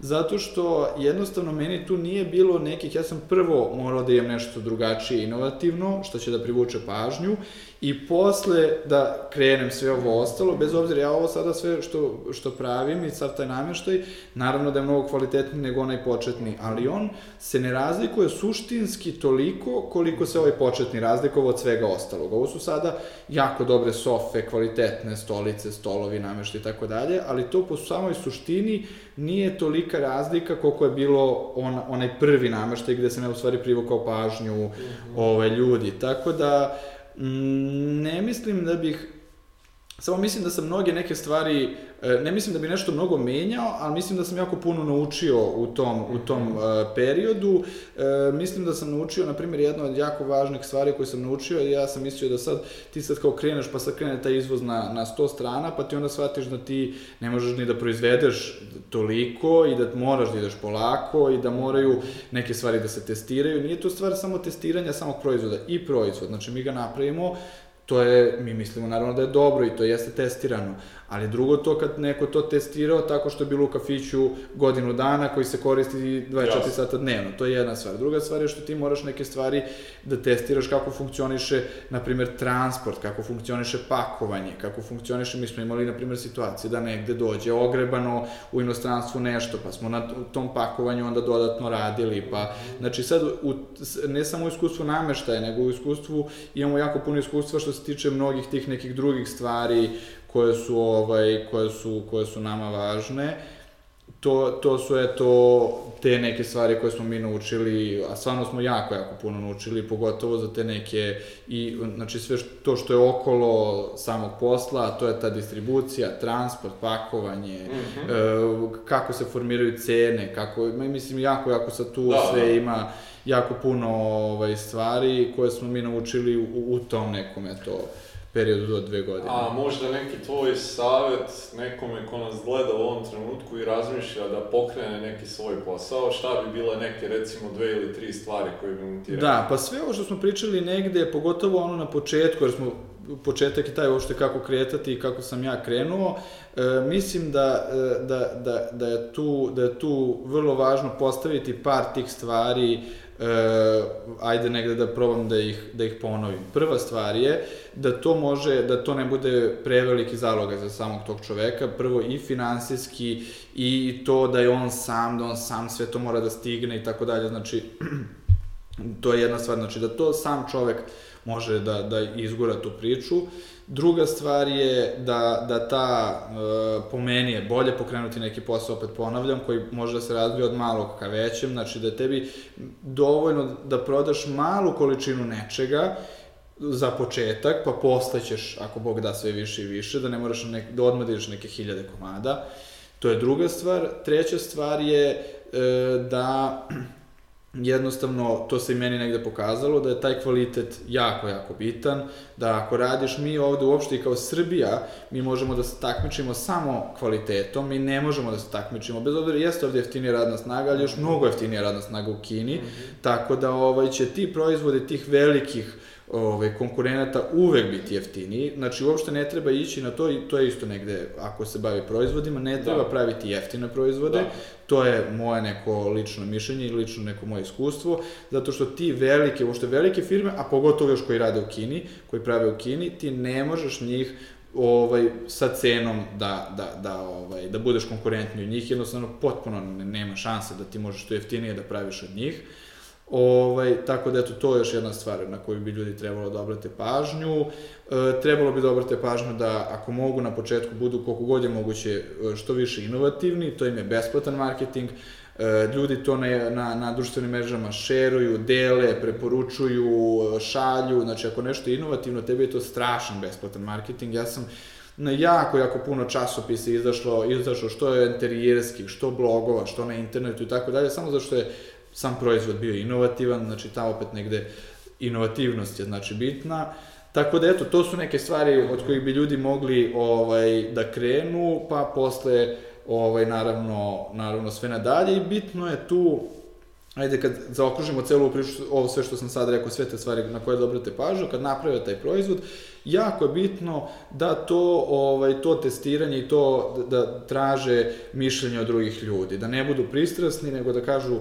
Zato što jednostavno meni tu nije bilo nekih, ja sam prvo morao da imam nešto drugačije inovativno, što će da privuče pažnju i posle da krenem sve ovo ostalo, bez obzira ja ovo sada sve što, što pravim i sad taj namještaj, naravno da je mnogo kvalitetniji nego onaj početni, ali on se ne razlikuje suštinski toliko koliko se ovaj početni razlikovao od svega ostalog. Ovo su sada jako dobre sofe, kvalitetne stolice, stolovi, namještaj i tako dalje, ali to po samoj suštini nije tolika razlika koliko je bilo on, onaj prvi nameštaj gde sam ja u stvari privukao pažnju mm -hmm. ove, ljudi. Tako da, ne mislim da bih Samo mislim da sam mnoge neke stvari, e, ne mislim da bi nešto mnogo menjao, ali mislim da sam jako puno naučio u tom, u tom uh, periodu. E, mislim da sam naučio, na primjer, jedna od jako važnih stvari koje sam naučio, ja sam mislio da sad, ti sad kao kreneš, pa sad krene taj izvoz na, na 100 strana, pa ti onda shvatiš da ti ne možeš ni da proizvedeš toliko i da moraš da ideš polako i da moraju neke stvari da se testiraju. Nije to stvar samo testiranja samog proizvoda, i proizvod. Znači, mi ga napravimo, to je, mi mislimo naravno da je dobro i to jeste testirano, ali drugo to kad neko to testirao tako što je bilo u kafiću godinu dana koji se koristi 24 yes. sata dnevno, to je jedna stvar. Druga stvar je što ti moraš neke stvari da testiraš kako funkcioniše, na primjer, transport, kako funkcioniše pakovanje, kako funkcioniše, mi smo imali, na primjer, situacije da negde dođe ogrebano u inostranstvu nešto, pa smo na tom pakovanju onda dodatno radili, pa, znači sad, u, ne samo u iskustvu nameštaja, nego u iskustvu imamo jako puno iskustva što se tiče mnogih tih nekih drugih stvari, koje su, ovaj, koje su, koje su nama važne. To, to su, eto, te neke stvari koje smo mi naučili, a stvarno smo jako, jako puno naučili, pogotovo za te neke, i, znači sve što, to što je okolo samog posla, to je ta distribucija, transport, pakovanje, mm -hmm. e, kako se formiraju cene, kako, mislim, jako, jako sa tu da, sve da. ima jako puno ovaj, stvari koje smo mi naučili u, u tom nekom, eto, periodu do dve godine. A možda neki tvoj savet nekome ko nas gleda u ovom trenutku i razmišlja da pokrene neki svoj posao, šta bi bile neke recimo dve ili tri stvari koje bi mu ti rekao? Da, pa sve ovo što smo pričali negde, pogotovo ono na početku, jer smo početak je taj uopšte kako kretati i kako sam ja krenuo. E, mislim da, e, da, da, da, je tu, da je tu vrlo važno postaviti par tih stvari e, ajde negde da probam da ih, da ih ponovim. Prva stvar je da to može, da to ne bude preveliki zaloga za samog tog čoveka, prvo i finansijski i to da je on sam, da on sam sve to mora da stigne i tako dalje, znači to je jedna stvar, znači da to sam čovek može da, da izgura tu priču. Druga stvar je da, da ta, e, po meni je bolje pokrenuti neki posao, opet ponavljam, koji može da se razvije od malog ka većem, znači da tebi dovoljno da prodaš malu količinu nečega, za početak, pa posle ćeš, ako Bog da sve više i više, da ne moraš nek, da odmah neke hiljade komada. To je druga stvar. Treća stvar je e, da jednostavno to se i meni negde pokazalo da je taj kvalitet jako, jako bitan, da ako radiš mi ovde uopšte i kao Srbija, mi možemo da se takmičimo samo kvalitetom, mi ne možemo da se takmičimo, bez obzira jeste ovde jeftinija radna snaga, ali još mnogo jeftinija radna snaga u Kini, mm -hmm. tako da ovaj, će ti proizvode tih velikih ove, konkurenata uvek biti jeftiniji, znači uopšte ne treba ići na to i to je isto negde, ako se bavi proizvodima, ne treba da. praviti jeftine proizvode, da. to je moje neko lično mišljenje i lično neko moje iskustvo, zato što ti velike, uopšte velike firme, a pogotovo još koji rade u Kini, koji prave u Kini, ti ne možeš njih ovaj sa cenom da da da ovaj da budeš konkurentni od njih jednostavno potpuno nema šanse da ti možeš to jeftinije da praviš od njih. Ovaj, tako da eto, to je još jedna stvar na koju bi ljudi trebalo da obrate pažnju. E, trebalo bi da obrate pažnju da ako mogu na početku budu koliko god je moguće e, što više inovativni, to im je besplatan marketing, e, ljudi to na, na, na društvenim mrežama šeruju, dele, preporučuju, šalju, znači ako nešto je inovativno, tebi je to strašan besplatan marketing. Ja sam na jako, jako puno časopisa izašlo, izašlo što je interijerskih, što blogova, što na internetu i tako dalje, samo zato što je sam proizvod bio inovativan, znači ta opet negde inovativnost je znači bitna. Tako da eto, to su neke stvari od kojih bi ljudi mogli ovaj, da krenu, pa posle ovaj, naravno, naravno sve nadalje i bitno je tu ajde kad zaokružimo celu priču, ovo sve što sam sad rekao, sve te stvari na koje dobrate pažnju, kad naprave taj proizvod, jako je bitno da to, ovaj, to testiranje i to da, da traže mišljenje od drugih ljudi, da ne budu pristrasni, nego da kažu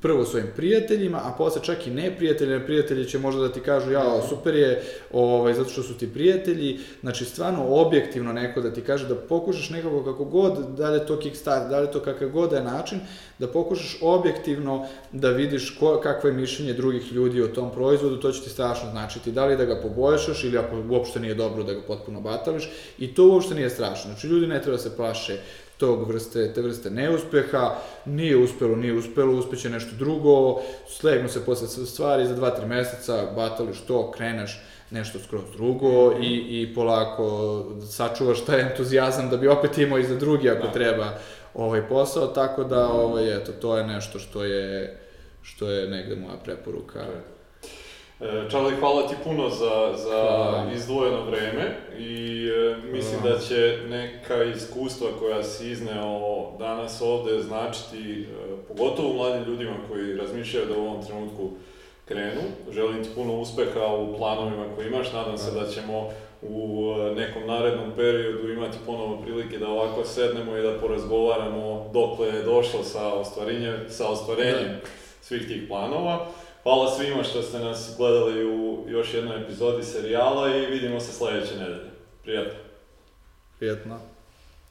prvo svojim prijateljima, a posle čak i neprijatelji, jer prijatelji će možda da ti kažu, ja, super je, ovaj, zato što su ti prijatelji, znači stvarno objektivno neko da ti kaže da pokušaš nekako kako god, da li je to kickstart, da li je to kakav god da je način, da pokušaš objektivno da vidiš ko, kakvo je mišljenje drugih ljudi o tom proizvodu, to će ti strašno značiti, da li da ga poboljšaš ili ako uopšte nije dobro da ga potpuno batališ i to uopšte nije strašno. Znači ljudi ne treba da se plaše tog vrste, te vrste neuspeha, nije uspelo, nije uspelo, uspeće nešto drugo, slegnu se posle stvari, za dva, tri meseca batališ to, kreneš nešto skroz drugo i, i polako sačuvaš taj entuzijazam da bi opet imao i za drugi ako da. treba ovaj posao, tako da ovaj, eto, to je nešto što je, što je negde moja preporuka. Čarli, hvala ti puno za, za izdvojeno vreme i e, mislim hvala. da će neka iskustva koja si izneo danas ovde značiti e, pogotovo mladim ljudima koji razmišljaju da u ovom trenutku krenu. Želim ti puno uspeha u planovima koje imaš, nadam se da ćemo u e, nekom narednom periodu imati ponovo prilike da ovako sednemo i da porazgovaramo dokle je došlo sa, ostvarenjem, sa ostvarenjem da. svih tih planova. Hvala svima što ste nas gledali u još jednoj epizodi serijala i vidimo se sledeće nedelje. Prijatno. Prijatno.